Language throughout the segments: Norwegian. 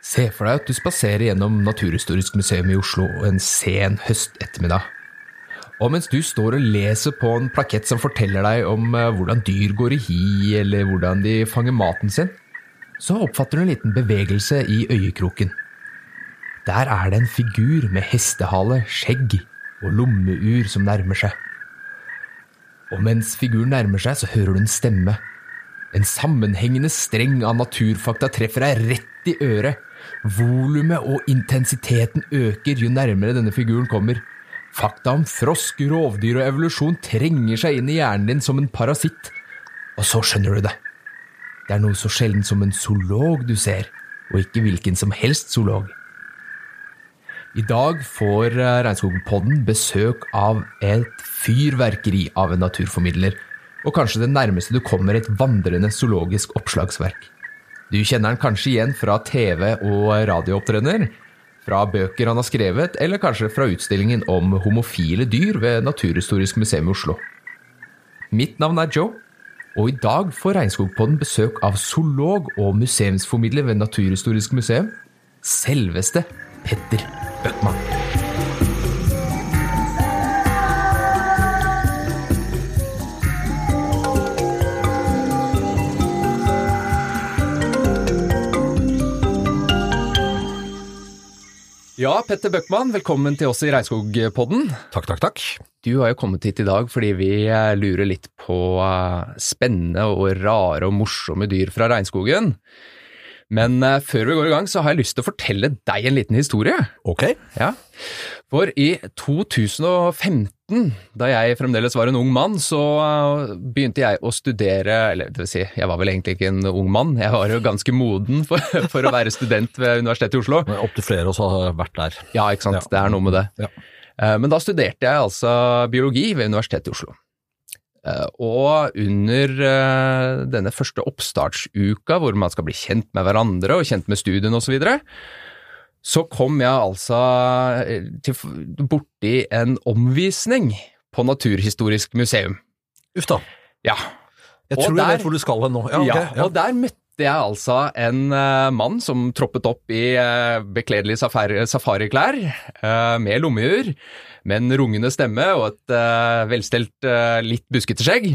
Se for deg at du spaserer gjennom Naturhistorisk museum i Oslo en sen høstettermiddag. Og mens du står og leser på en plakett som forteller deg om eh, hvordan dyr går i hi, eller hvordan de fanger maten sin, så oppfatter du en liten bevegelse i øyekroken. Der er det en figur med hestehale, skjegg og lommeur som nærmer seg. Og mens figuren nærmer seg, så hører du en stemme. En sammenhengende streng av naturfakta treffer deg rett i øret. Volumet og intensiteten øker jo nærmere denne figuren kommer. Fakta om frosk, rovdyr og evolusjon trenger seg inn i hjernen din som en parasitt. Og så skjønner du det. Det er noe så sjelden som en zoolog du ser, og ikke hvilken som helst zoolog. I dag får eh, Regnskogpodden besøk av et fyrverkeri av en naturformidler, og kanskje det nærmeste du kommer et vandrende zoologisk oppslagsverk. Du kjenner han kanskje igjen fra TV- og radioopptredener, fra bøker han har skrevet, eller kanskje fra utstillingen om homofile dyr ved Naturhistorisk museum i Oslo. Mitt navn er Joe, og i dag får Regnskogpodden besøk av zoolog og museumsformidler ved Naturhistorisk museum, selveste Petter Bøckmann. Ja, Petter Bøckmann, velkommen til oss i Regnskogpodden. Takk, takk, takk. Du har jo kommet hit i dag fordi vi eh, lurer litt på eh, spennende og rare og morsomme dyr fra regnskogen. Men uh, før vi går i gang, så har jeg lyst til å fortelle deg en liten historie. Ok. Ja, For i 2015, da jeg fremdeles var en ung mann, så uh, begynte jeg å studere Eller det vil si, jeg var vel egentlig ikke en ung mann, jeg var jo ganske moden for, for å være student ved Universitetet i Oslo. Opptil flere av oss har vært der. Ja, ikke sant. Ja. Det er noe med det. Ja. Uh, Men da studerte jeg altså biologi ved Universitetet i Oslo. Eh, Og under eh, denne første oppstartsuka, hvor man skal bli kjent med hverandre og kjent med studien osv., så, videre, så kom jeg altså eh, til, borti en omvisning på Naturhistorisk museum. Uff da. Ja, Jeg Og tror der- jeg vet hvor du skal hen nå. Ja, okay, ja, og der møtte jeg altså en uh, mann som troppet opp i uh, bekledelige safari, safariklær, eh, med lommeur, med en rungende stemme og et uh, velstelt, uh, litt buskete skjegg.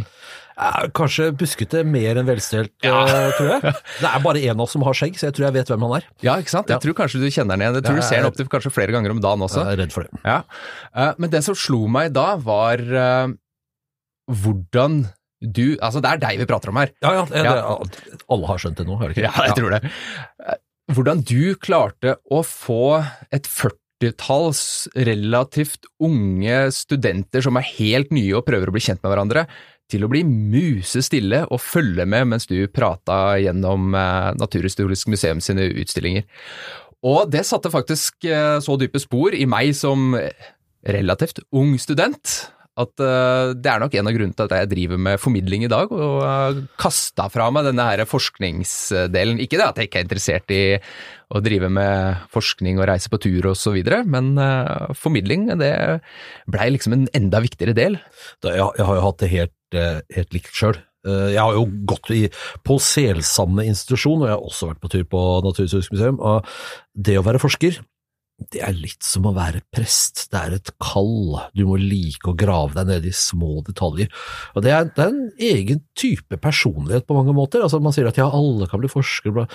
Eh, Kanskje buskete mer enn velstelt, ja. tror jeg. Det er bare en av oss som har skjegg, så jeg tror jeg vet hvem han er. Ja, ikke sant? Jeg Ja. tror kanskje du kjenner den igjen. Jeg tror Ja, du ser opp opptil kanskje flere ganger om dagen også. Jeg er redd for det. Ja. Eh, Men det som slo meg da, var eh, hvordan du Altså, det er deg vi prater om her. Ja, ja, det, alle har skjønt det nå, har de ikke? Ja, jeg tror det. Eh, Hvordan du klarte å få et førtitalls relativt unge studenter som er helt nye og prøver å bli kjent med hverandre, til å bli musestille og følge med mens du prata gjennom eh, Naturhistorisk museum sine utstillinger. Og det satte faktisk eh, så dype spor i meg som relativt ung student at eh, det er nok en av grunnene til at jeg driver med formidling i dag, og uh, kasta fra meg denne her forskningsdelen. Ikke det at jeg ikke er interessert i å drive med forskning og reise på tur og så videre, men uh, formidling det blei liksom en enda viktigere del. Jeg, har jo hatt det helt, eh, helt likt sjøl. Jeg har jo gått i, på Selsande institusjon, og jeg har også vært på tur på Naturhistorisk museum. og Det å være forsker, det er litt som å være prest. Det er et kall. Du må like å grave deg ned i små detaljer. Og det er, det er en egen type personlighet på mange måter. Altså Man sier at ja, alle kan bli forskere. bla.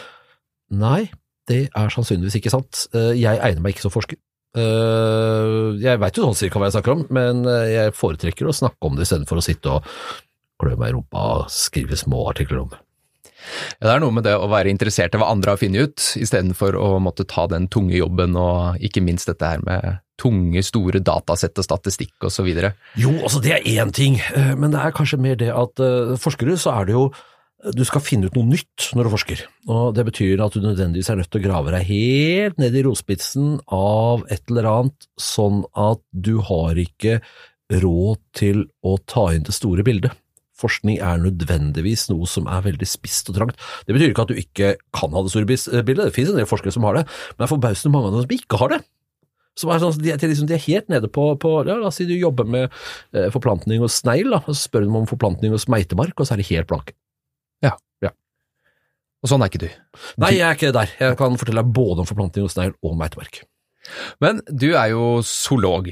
Nei, det er sannsynligvis ikke sant. Eh, Jeg egner meg ikke som forsker. Eh, Jeg veit jo sånn cirka hva jeg snakker om, men eh, jeg foretrekker å snakke om det istedenfor å sitte og klø meg i rumpa og skrive små artikler om det. Ja, det er noe med det å være interessert i hva andre har funnet ut, istedenfor å måtte ta den tunge jobben og ikke minst dette her med tunge, store datasett og statistikk videre. Jo, altså det er én ting, eh, men det er kanskje mer det at eh, forskere så er det jo du skal finne ut noe nytt når du forsker, og det betyr at du nødvendigvis er nødt til å grave deg helt ned i rospitsen av et eller annet, sånn at du har ikke råd til å ta inn det store bildet. Forskning er nødvendigvis noe som er veldig spisst og trangt. Det betyr ikke at du ikke kan ha det store bildet, det finnes en del forskere som har det, men det er forbausende mange av dem som ikke har det. Som er sånn, de, er, liksom, de er helt nede på, på ja, La oss si du jobber med eh, forplantning hos snegl, og så spør du om forplantning hos meitemark, og så er de helt blanke. Ja. ja. Og sånn er ikke du. Nei, jeg er ikke der. Jeg kan fortelle deg både om forplantning hos snegl og meitemark. Men du er jo zoolog.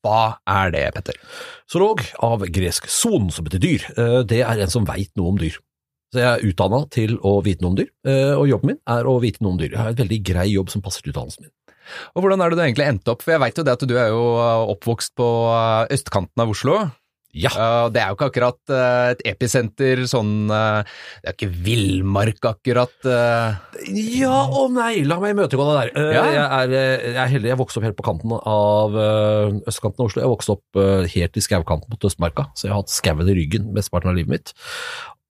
Hva er det, Petter? Zoolog av gresk son, som betyr dyr, eh, det er en som veit noe om dyr. Så jeg er utdanna til å vite noe om dyr, eh, og jobben min er å vite noe om dyr. Jeg har et veldig grei jobb som passer til utdannelsen min. Og hvordan er det du egentlig endte opp? For jeg veit jo det at du er jo oppvokst på østkanten av Oslo. Ja. Uh, det er jo ikke akkurat uh, et episenter sånn uh, Det er ikke villmark, akkurat. Ja og nei, la meg imøtegå det der. Ja. Jeg, er, jeg er heldig, jeg vokste opp helt på kanten av østkanten av Oslo. Jeg vokste opp helt i skaukanten mot Østmarka, så jeg har hatt skauen i ryggen mesteparten av livet mitt.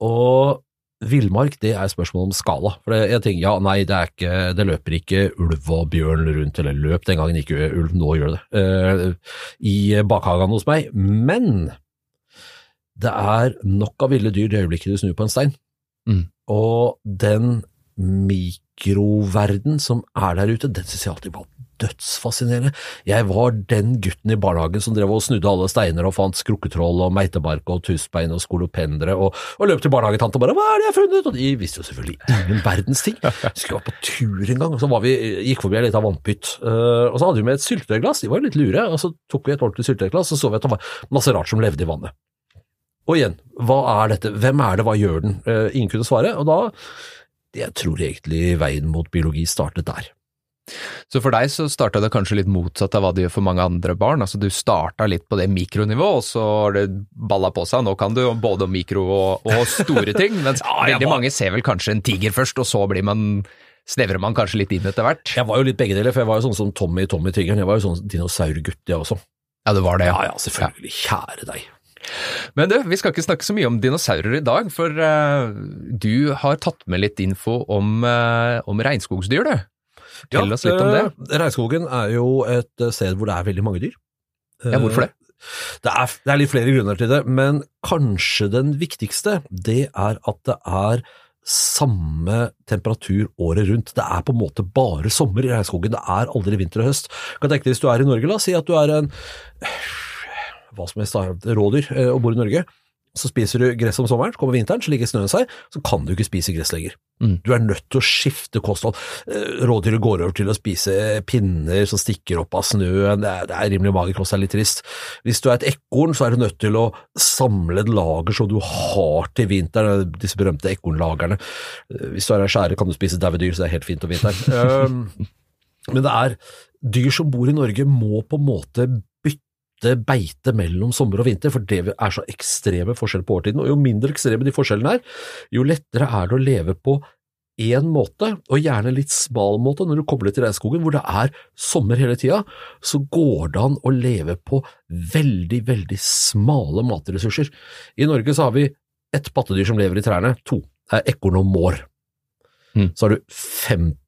Og Villmark, det er spørsmål om skala. For jeg tenker, ja, nei, det, er ikke, det løper ikke ulv og bjørn rundt, eller løp den gangen ikke ulv, nå gjør det det, i bakhagen hos meg. Men det er nok av ville dyr det øyeblikket du snur på en stein. Mm. Og den mikroverden som er der ute, den synes jeg alltid var dødsfascinerende. Jeg var den gutten i barnehagen som drev og snudde alle steiner og fant skrukketroll og meitebark og tusbein og skolopendere og, og løp til barnehagetante og bare 'hva er det jeg har funnet?' Og de visste jo selvfølgelig ingen verdens ting. Skulle være på tur en gang, og så var vi, gikk forbi ei lita vannpytt, uh, og så hadde vi med et syltetøyglass, de var jo litt lure, og så tok vi et ordentlig syltetøyglass, og så så vi at det var masse rart som levde i vannet. Og igjen, hva er dette, hvem er det, hva gjør den? Uh, ingen kunne svare, og da jeg tror egentlig veien mot biologi startet der. Så for deg så starta det kanskje litt motsatt av hva det gjør for mange andre barn. Altså du starta litt på det mikronivået, og så har det balla på seg. Nå kan du både om mikro og, og store ting, mens Ja, veldig var- mange ser vel kanskje en tiger først, og så blir man snevrer man kanskje litt inn etter hvert. Jeg var jo litt begge deler, for jeg var jo sånn som Tommy Tommy Tigeren. Jeg var jo sånn dinosaurgutt, jeg også. Ja, det var det. Ja ja, selvfølgelig. Kjære deg. Men du, vi skal ikke snakke så mye om dinosaurer i dag, for uh, du har tatt med litt info om, uh, om regnskogsdyr, du. Fortell oss litt om det. eh, Regnskogen er jo et sted hvor det er veldig mange dyr. Ja, hvorfor det? Det er, det er litt flere grunner til det, men kanskje den viktigste, det er at det er samme temperatur året rundt. Det er på en måte bare sommer i regnskogen, det er aldri vinter og høst. Kan tenke deg hvis du er i Norge, la oss si at du er en hva som helst, av rådyr eh, og bor i Norge. Så spiser du gress om sommeren, så kommer vinteren, så ligger snøen seg, så kan du ikke spise gress lenger. Mm. Du er nødt til å skifte kosthold. Eh, Rådyret går over til å spise pinner som stikker opp av snøen, det er, det er rimelig magerkost, det er litt trist. Hvis du er et ekorn, så er du nødt til å samle et lager som du har til vinteren, disse berømte ekornlagerne. Eh, Hvis du er en skjære, kan du spise daue dyr, så det er helt fint om vinteren. Um, men det er dyr som bor i Norge må på en måte bytte beite mellom sommer og vinter, for det er så ekstreme forskjeller på årtiden. Og jo mindre ekstreme de forskjellene er, jo lettere er det å leve på én måte, og gjerne litt smal måte, når du kobler til regnskogen, hvor det er sommer hele tida, så går det an å leve på veldig, veldig smale matressurser. I Norge så har vi ett pattedyr som lever i trærne, to. Det er ekorn og mår. Mm. Så har du 50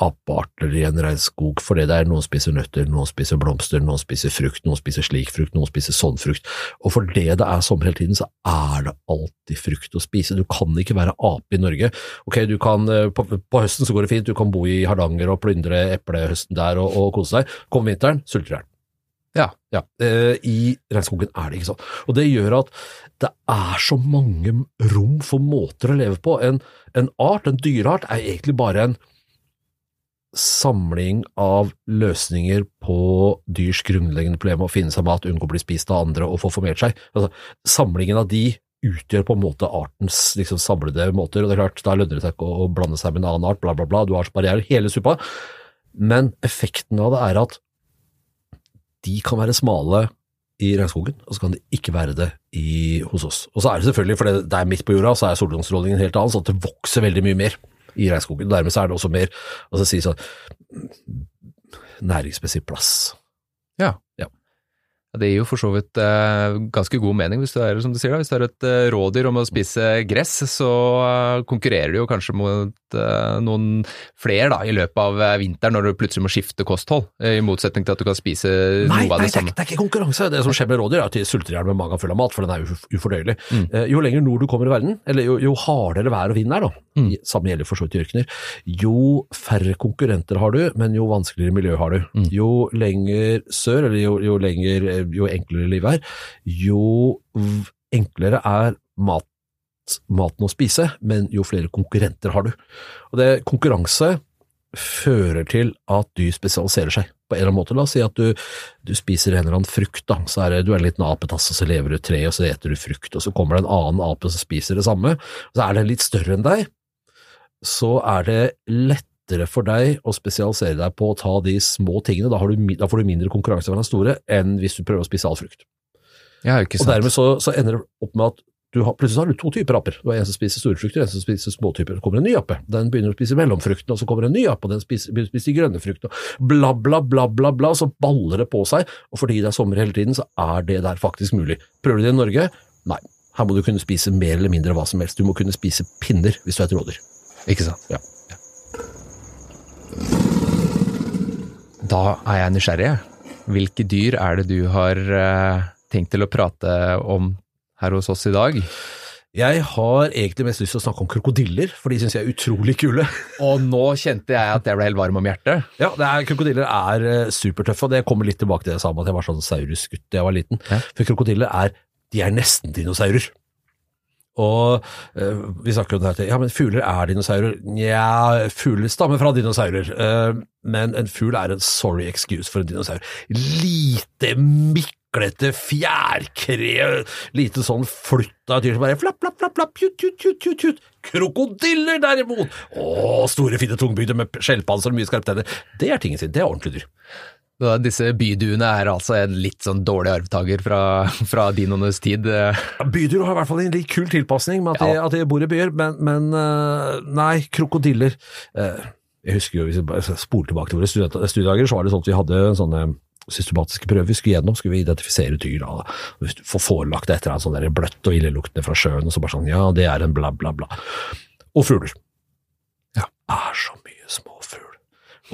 apearter i en regnskog, fordi det er noen spiser nøtter, noen spiser blomster, noen spiser frukt, noen spiser slik frukt, noen spiser sånn frukt. Og fordi det er sommer hele tiden, så er det alltid frukt å spise. Du kan ikke være ape i Norge. Ok, du kan, eh, på, på høsten så går det fint, du kan bo i Hardanger og plyndre eplehøsten der og, og kose deg. Kommer vinteren, sulter i. Ja. Ja, eh, I regnskogen er det ikke sånn. Og det gjør at det er så mange rom for måter å leve på. En, en art, en dyreart, er egentlig bare en samling av løsninger på dyrs grunnleggende problem å finne seg mat, unngå å bli spist av andre og få formert seg. Altså, samlingen av de utgjør på en måte artens liksom, samlede måter, og det er klart, da lønner det seg ikke å blande seg med en annen art, bla, bla, bla, du har barrierer, hele suppa. Men effekten av det er at de kan være smale i regnskogen, og så kan de ikke være det i, hos oss. Og så er det selvfølgelig, for det er midt på jorda, så er solgangsstrålingen helt annen, så det vokser veldig mye mer i regnskogen. Dermed så er det også mer, altså si sånn, næringsmessig plass. Det gir jo for så vidt eh, ganske god mening hvis du er som du sier da, hvis du er et eh, rådyr om å spise gress, så eh, konkurrerer du jo kanskje mot eh, noen flere da, i løpet av eh, vinteren når du plutselig må skifte kosthold, eh, i motsetning til at du kan spise Nei, noe av det er, samme. Nei, det er ikke konkurranse. Det som skjer med rådyr, er at de sulter i hjel med magen full av mat, for den er uf ufordøyelig. Mm. Jo lenger nord du kommer i verden, eller jo, jo hardere vær og vind er, da, Mm. samme gjelder for så vidt i ørkener, jo færre konkurrenter har du, men jo vanskeligere miljø har du. Mm. Jo lenger sør, eller jo, jo, lenger, jo enklere livet er, jo enklere er maten å spise, men jo flere konkurrenter har du. Og det konkurranse fører til at dyr spesialiserer seg på en eller annen måte. La oss si at du, du spiser en eller annen frukt, da. Så er det, du er en liten apetass, og så lever du et tre, og så eter du frukt, og så kommer det en annen ape som spiser det samme. Og så er den litt større enn deg, så er det lettere for deg å spesialisere deg på å ta de små tingene. Da, har du, da får du mindre konkurranse fra den store enn hvis du prøver å spise all frukt. Ja, ikke Og dermed så, så ender det opp med at du har, plutselig har du to typer aper. Du har en som spiser store frukter, en som spiser små typer. Så kommer en ny ape. Den begynner å spise mellomfruktene, og så kommer en ny ape, og den spiser, begynner å spise de grønne fruktene. Bla, bla, bla, bla, bla. Så baller det på seg, og fordi det er sommer hele tiden, så er det der faktisk mulig. Prøver du det i Norge? Nei. Her må du kunne spise mer eller mindre hva som helst. Du må kunne spise pinner hvis du er et rådyr. Ikke sant. Ja. Da er jeg nysgjerrig. Hvilke dyr er det du har eh, tenkt til å prate om her hos oss i dag? Jeg har egentlig mest lyst til å snakke om krokodiller, for de syns jeg er utrolig kule. Og nå kjente jeg at jeg ble helt varm om hjertet. Ja, det er, krokodiller er eh, supertøffe, og det kommer litt tilbake til det jeg sa om at jeg var sånn saurusgutt da jeg var liten. Ja. For krokodiller er, de er nesten dinosaurer. Og eh, vi snakker jo det her, ja, men fugler er dinosaurer. Nja, fugler stammer fra dinosaurer, eh, men en fugl er en sorry excuse for en dinosaur. Lite, miklete fjærkre, lite sånn flutt av dyr som bare flapp, flapp, flapp, flapp, tjut, tjut, tjut, tjut. Krokodiller derimot! Å, store, fine tungbygder med skjellpanser og mye skarpe tenner. Det er tingen sin, det er ordentlige dyr. Disse byduene er altså en litt sånn dårlig arvtaker fra, fra dinoenes tid. Byduer Ja, har i hvert fall en litt kul tilpasning med at, de, at de bor i byer, men, men øh, nei, krokodiller øh, Jeg husker jo, hvis jeg spoler tilbake til våre studiedager, så var det sånn at vi hadde sånne systematiske prøver vi skulle gjennom, skulle vi identifisere dyr. Da. Får forelagt etter en sånn der bløtt og illeluktende fra sjøen, og så bare sånn, ja, det er en bla, bla, bla. Og fugler. Ja. er så.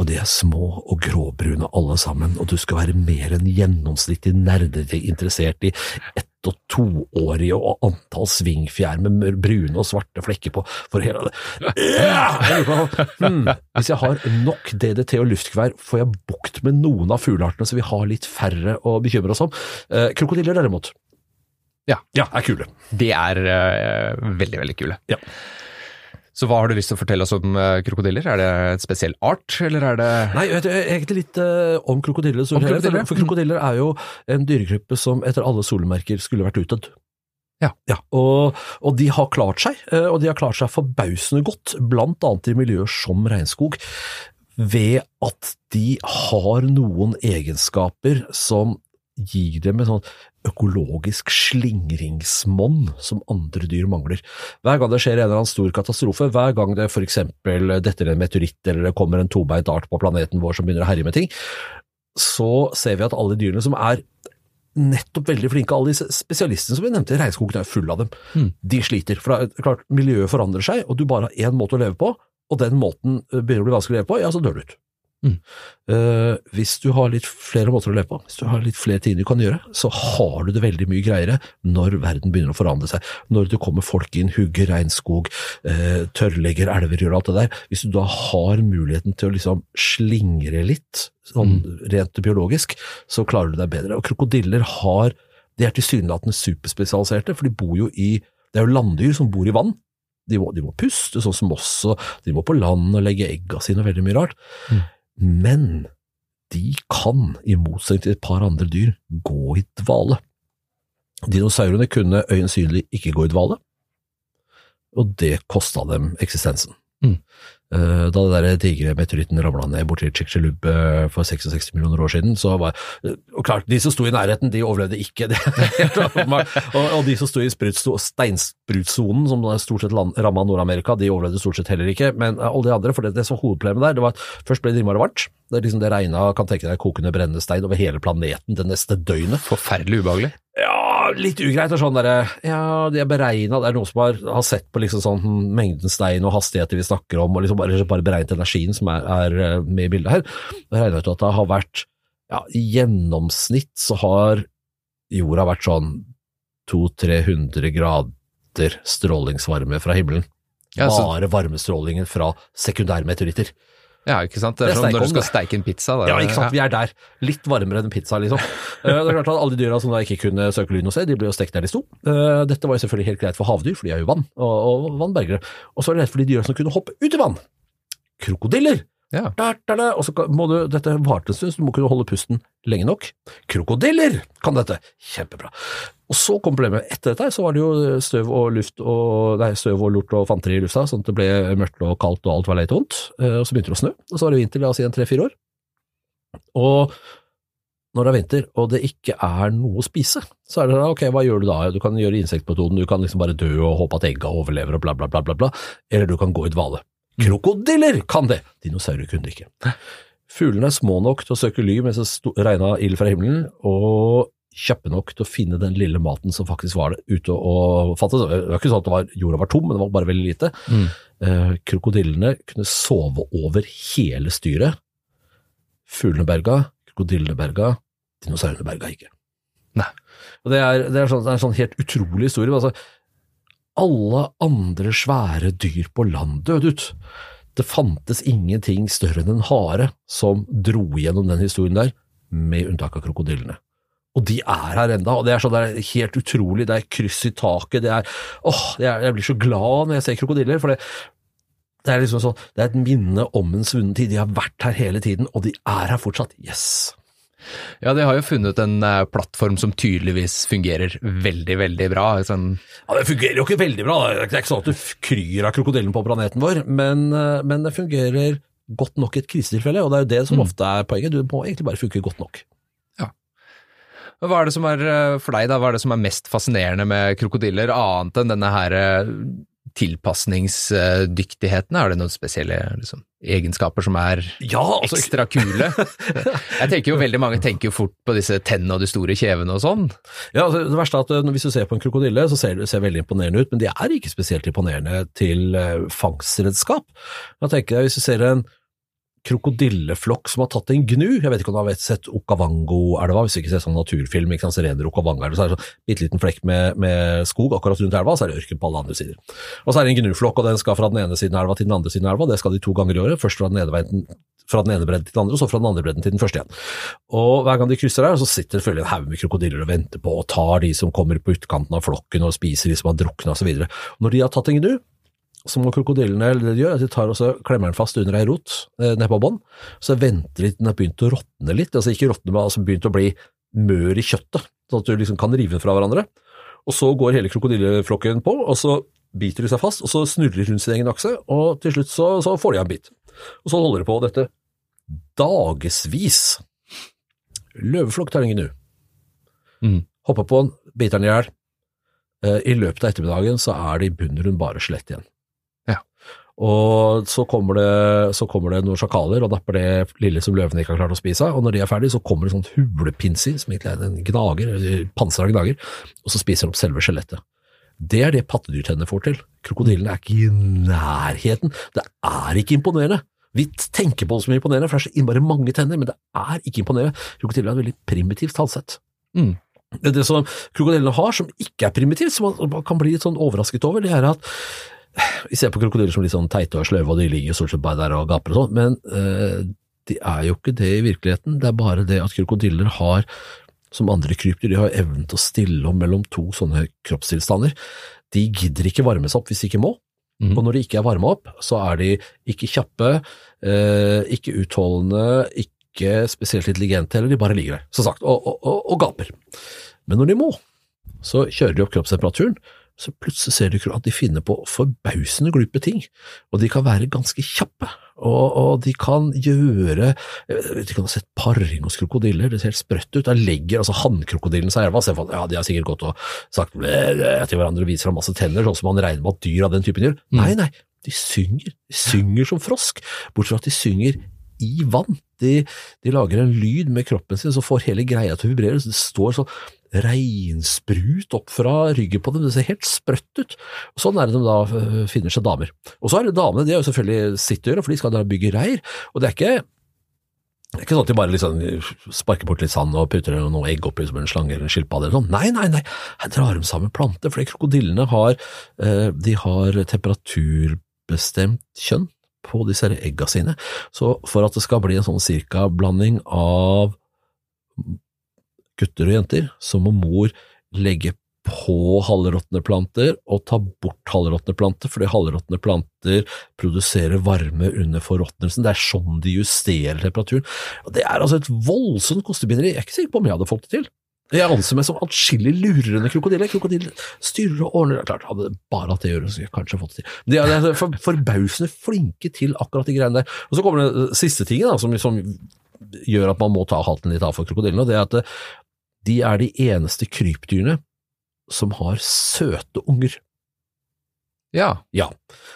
Og de er små og gråbrune alle sammen, og du skal være mer enn gjennomsnittlig nerdete interessert i ett- og toårige og antall svingfjær med brune og svarte flekker på for hele hmm, Hvis jeg har nok DDT og luftgevær, får jeg bukt med noen av fugleartene så vi har litt færre å bekymre oss om. Eh, krokodiller derimot. Ja. ja, er kule. De er uh, veldig, veldig kule. Ja. Så hva har du lyst til å fortelle oss om eh, krokodiller? Er det et spesiell art, eller er det Nei, egentlig litt uh, om krokodiller. Om krokodiller? For, krokodiller er jo en dyregruppe som etter alle solemerker skulle vært utdødd. Ja. og, og de har klart seg, eh, og de har klart seg forbausende godt, blant annet i miljøer som regnskog, ved at de har noen egenskaper som gir dem en sånn økologisk slingringsmonn som andre dyr mangler. Hver gang det skjer en eller annen stor katastrofe, hver gang det eksempel detter en meteoritt eller det kommer en tobeint art på planeten vår som begynner å herje med ting, så ser vi at alle dyrene som er nettopp veldig flinke, alle disse spesialistene som vi nevnte, regnskogen er full av dem, Mm. de sliter. For det er klart, miljøet forandrer seg, og du bare har én måte å leve på, og den måten eh, begynner å bli vanskelig å leve på, ja, så dør du ut. Mm. Eh, hvis du har litt flere måter å leve på, hvis du har litt flere ting du kan gjøre, så har du det veldig mye greiere når verden begynner å forandre seg. Når det kommer folk inn, hugger regnskog, uh, tørrlegger elver, gjør alt det der. Hvis du da har muligheten til å liksom slingre litt, sånn rent biologisk, så klarer du deg bedre. Og krokodiller har De er tilsynelatende superspesialiserte, for de bor jo i Det er jo landdyr som bor i vann. De må, de må puste, sånn som oss, og de må på land og legge egga sine og veldig mye rart. Mm. Men de kan, i motsetning til et par andre dyr, gå i dvale. Dinosaurene kunne øyensynlig ikke gå i dvale, og det kosta dem eksistensen. Mm. Eh, Da det der digre meteoritten ramla ned borti Chicxulub eh, for 66 millioner år siden, så var eh, Og klart, de som sto i nærheten, de overlevde ikke. Det og, og de som sto i steinsprutsonen, som stort sett ramma Nord-Amerika, de overlevde stort sett heller ikke. Men alle de andre, for det, det som hovedproblemet der, det var at først ble det innmari varmt. Det, er liksom det regna, kan tenke deg kokende brennende stein over hele planeten det neste døgnet. forferdelig ubehagelig? Ja, litt ugreit og sånn derre Ja, de er beregna, det er noen som har, har sett på liksom sånn mengden stein og hastigheter vi snakker om, og liksom bare, bare beregnet energien som er, er eh, med i bildet her. Jeg regner ut at det har vært Ja, i gjennomsnitt så har jorda vært sånn 200-300 grader strålingsvarme fra himmelen. Ja, så- Bare varmestrålingen fra sekundærmeteoritter. Ja, ikke sant. Det Det er som når du skal steike en pizza. Da. Ja, ikke sant. Vi er der. Litt varmere enn pizza, liksom. Eh, Det er klart at Alle de dyra som da ikke kunne søke lyn og se, de ble jo stekt der de sto. Eh, Dette var jo selvfølgelig helt greit for havdyr, for de er jo vann, og, og vannbergere. Og så er det greit for de dyra som kunne hoppe ut i vann. Krokodiller! Ja. Da, da, da, Og så må du, dette varte en stund, så du må kunne holde pusten lenge nok. Krokodiller kan dette! Kjempebra. Og så kom problemet. Etter dette så var det jo støv og luft og, nei, støv og lort og fanteri i lufta, sånn at det ble mørkt og kaldt og alt var leit vondt. Eh, Og så begynte det å snø, og så var det vinter, la oss si tre-fire år. Og når det er vinter og det ikke er noe å spise, så er det da, ok, hva gjør du da? Du kan gjøre insektmetoden, du kan liksom bare dø og håpe at egga overlever og bla, bla, bla, bla, bla. Eller du kan gå i dvale. Krokodiller kan det! Dinosaurer kunne det ikke. Fuglene er små nok til å søke ly mens det regna ild fra himmelen, og kjappe nok til å finne den lille maten som faktisk var det, ute og fattes. Det var ikke sånn at det var, jorda var tom, men det var bare veldig lite. Mm. Eh, krokodillene kunne sove over hele styret. Fuglene berga, krokodillene berga, dinosaurene berga ikke. Nei. Og det er, det, er sånn, det er en sånn helt utrolig historie. Altså, alle andre svære dyr på land døde ut. Det fantes ingenting større enn en hare som dro gjennom den historien der, med unntak av krokodillene. Og de er her enda, og det er, sånn, det er helt utrolig, det er kryss i taket, det er, åh, jeg blir så glad når jeg ser krokodiller, for det, det er liksom sånn, det er et minne om en svunnen tid, de har vært her hele tiden, og de er her fortsatt, yes. Ja, de har jo funnet en eh, plattform som tydeligvis fungerer veldig, veldig bra. Sånn, Ja, det fungerer jo ikke veldig bra, det er ikke sånn at du kryr av krokodillen på planeten vår, men, eh, men det fungerer godt nok i et krisetilfelle, og det er jo det som ofte er poenget, du må egentlig bare funke godt nok. Ja. Hva er det som er eh, for deg, da? Hva er det som er mest fascinerende med krokodiller, annet enn denne her tilpasningsdyktigheten? Er det noen spesielle liksom, egenskaper som er Ja, altså, ekstra kule? Jeg tenker jo veldig mange tenker jo fort på disse tennene og de store kjevene og sånn. Ja, altså, det verste er at eh, hvis du ser på en krokodille, så ser det ser veldig imponerende ut, men de er ikke spesielt imponerende til eh, fangstredskap. Da tenker jeg, hvis du ser en krokodilleflokk som har tatt en gnu, jeg vet ikke om du har sett Okavango-elva, hvis du ikke ser sånn naturfilm, ikke sant, så renner Okavango-elva, så er det sånn bitte liten flekk med, med skog akkurat rundt elva, så er det ørken på alle andre sider. Og så er det en gnuflokk, og den skal fra den ene siden av elva til den andre siden av elva, det skal de to ganger i året, først fra den ene veien fra den ene bredden til den andre, og så fra den andre bredden til den første igjen. Og hver gang de krysser der, så sitter det selvfølgelig en haug med krokodiller og venter på og tar de som kommer på utkanten av flokken og spiser de som har drukna osv. Når de har tatt en gnu, så må krokodillene eller det de gjør, at de tar og så klemmer den fast under ei rot eh, nede på bånn, så venter de til den har begynt å råtne litt, altså ikke råtne, men altså begynt å bli mør i kjøttet, sånn at du liksom kan rive den fra hverandre. Og så går hele krokodilleflokken på, og så biter de seg fast, og så snurrer rundt sin egen akse, og til slutt så, så får de av en bit. Og så holder de på dette dagevis. Løveflokk tar ingen gnu. Mm. Hopper på den, biter den i hjel. Eh, I løpet av ettermiddagen så er det i bunn og grunn bare skjelett igjen. Og så kommer, det, så kommer det noen sjakaler og napper det lille som løvene ikke har klart å spise av, og når de er ferdige, så kommer det sånn hulepinser, som egentlig er en gnager, panser pansra gnager, og så spiser de opp selve skjelettet. Det er det pattedyrtennene får til. Krokodillene er ikke i nærheten. Det er ikke imponerende. Vi tenker på det som imponerende, for det er så innmari mange tenner, men det er ikke imponerende. Krokodiller er et veldig primitivt tallsett. Mm. Det det som krokodillene har, som ikke er primitivt, som man man kan bli litt sånn overrasket over, det er at vi ser på krokodiller som litt sånn teite og sløve, og de ligger stort sett bare der og gaper og sånn, men eh, de er jo ikke det i virkeligheten. Det er bare det at krokodiller har, som andre krypdyr, de har evnen til å stille om mellom to sånne kroppstilstander. De gidder ikke varme seg opp hvis de ikke må, Mm. og når de ikke er varma opp, så er de ikke kjappe, eh, ikke utholdende, ikke spesielt intelligente heller, de bare ligger der, som sagt, og, og, og, og gaper. Men når de må, så kjører de opp kroppstemperaturen, så plutselig ser du at de finner på forbausende glupe ting, og de kan være ganske kjappe, og, og de kan gjøre De kan har sett paring hos krokodiller, det ser helt sprøtt ut, der legger altså hannkrokodillen seg i elva, ser for, ja, de har sikkert gått og sagt til hverandre og viser fram masse tenner, sånn som man regner med at dyr av den typen gjør. Mm. Nei, nei, de synger, de synger som frosk, bortsett fra at de synger i vann. De, de lager en lyd med kroppen sin, så får hele greia til å vibrere, så det står sånn reinsprut opp fra ryggen på dem, det ser helt sprøtt ut. Sånn er det de da øh, finner seg damer. Og så er det damene, de har jo selvfølgelig sitt å gjøre, for de skal da bygge reir, og det er ikke det er ikke sånn at de bare liksom sparker bort litt sand og putter noe egg oppi som en slange eller en skilpadde eller noe. Nei, nei, nei, her drar de sammen planter, fordi krokodillene har, eh, de har temperaturbestemt kjønn. på disse egga sine. Så for at det skal bli en sånn cirka-blanding av gutter og jenter, så må mor legge på halvråtne planter og ta bort halvråtne planter, fordi halvråtne planter produserer varme under forråtnelsen. Det er sånn de justerer temperaturen. Og Det er altså et voldsomt kostebinderi. Jeg er ikke sikker på om jeg hadde fått det til. Jeg anser meg som atskillig lurere krokodille. Krokodille styrer og ordner. Klart, hadde bare hatt det å gjøre, skulle jeg kanskje fått det til. De er, de for, forbausende flinke til akkurat de greiene der. Og så kommer det siste tingen da, som, som gjør at man må ta hatten litt av for krokodillene, det er at de er de eneste krypdyrene som har søte unger. Ja. Ja.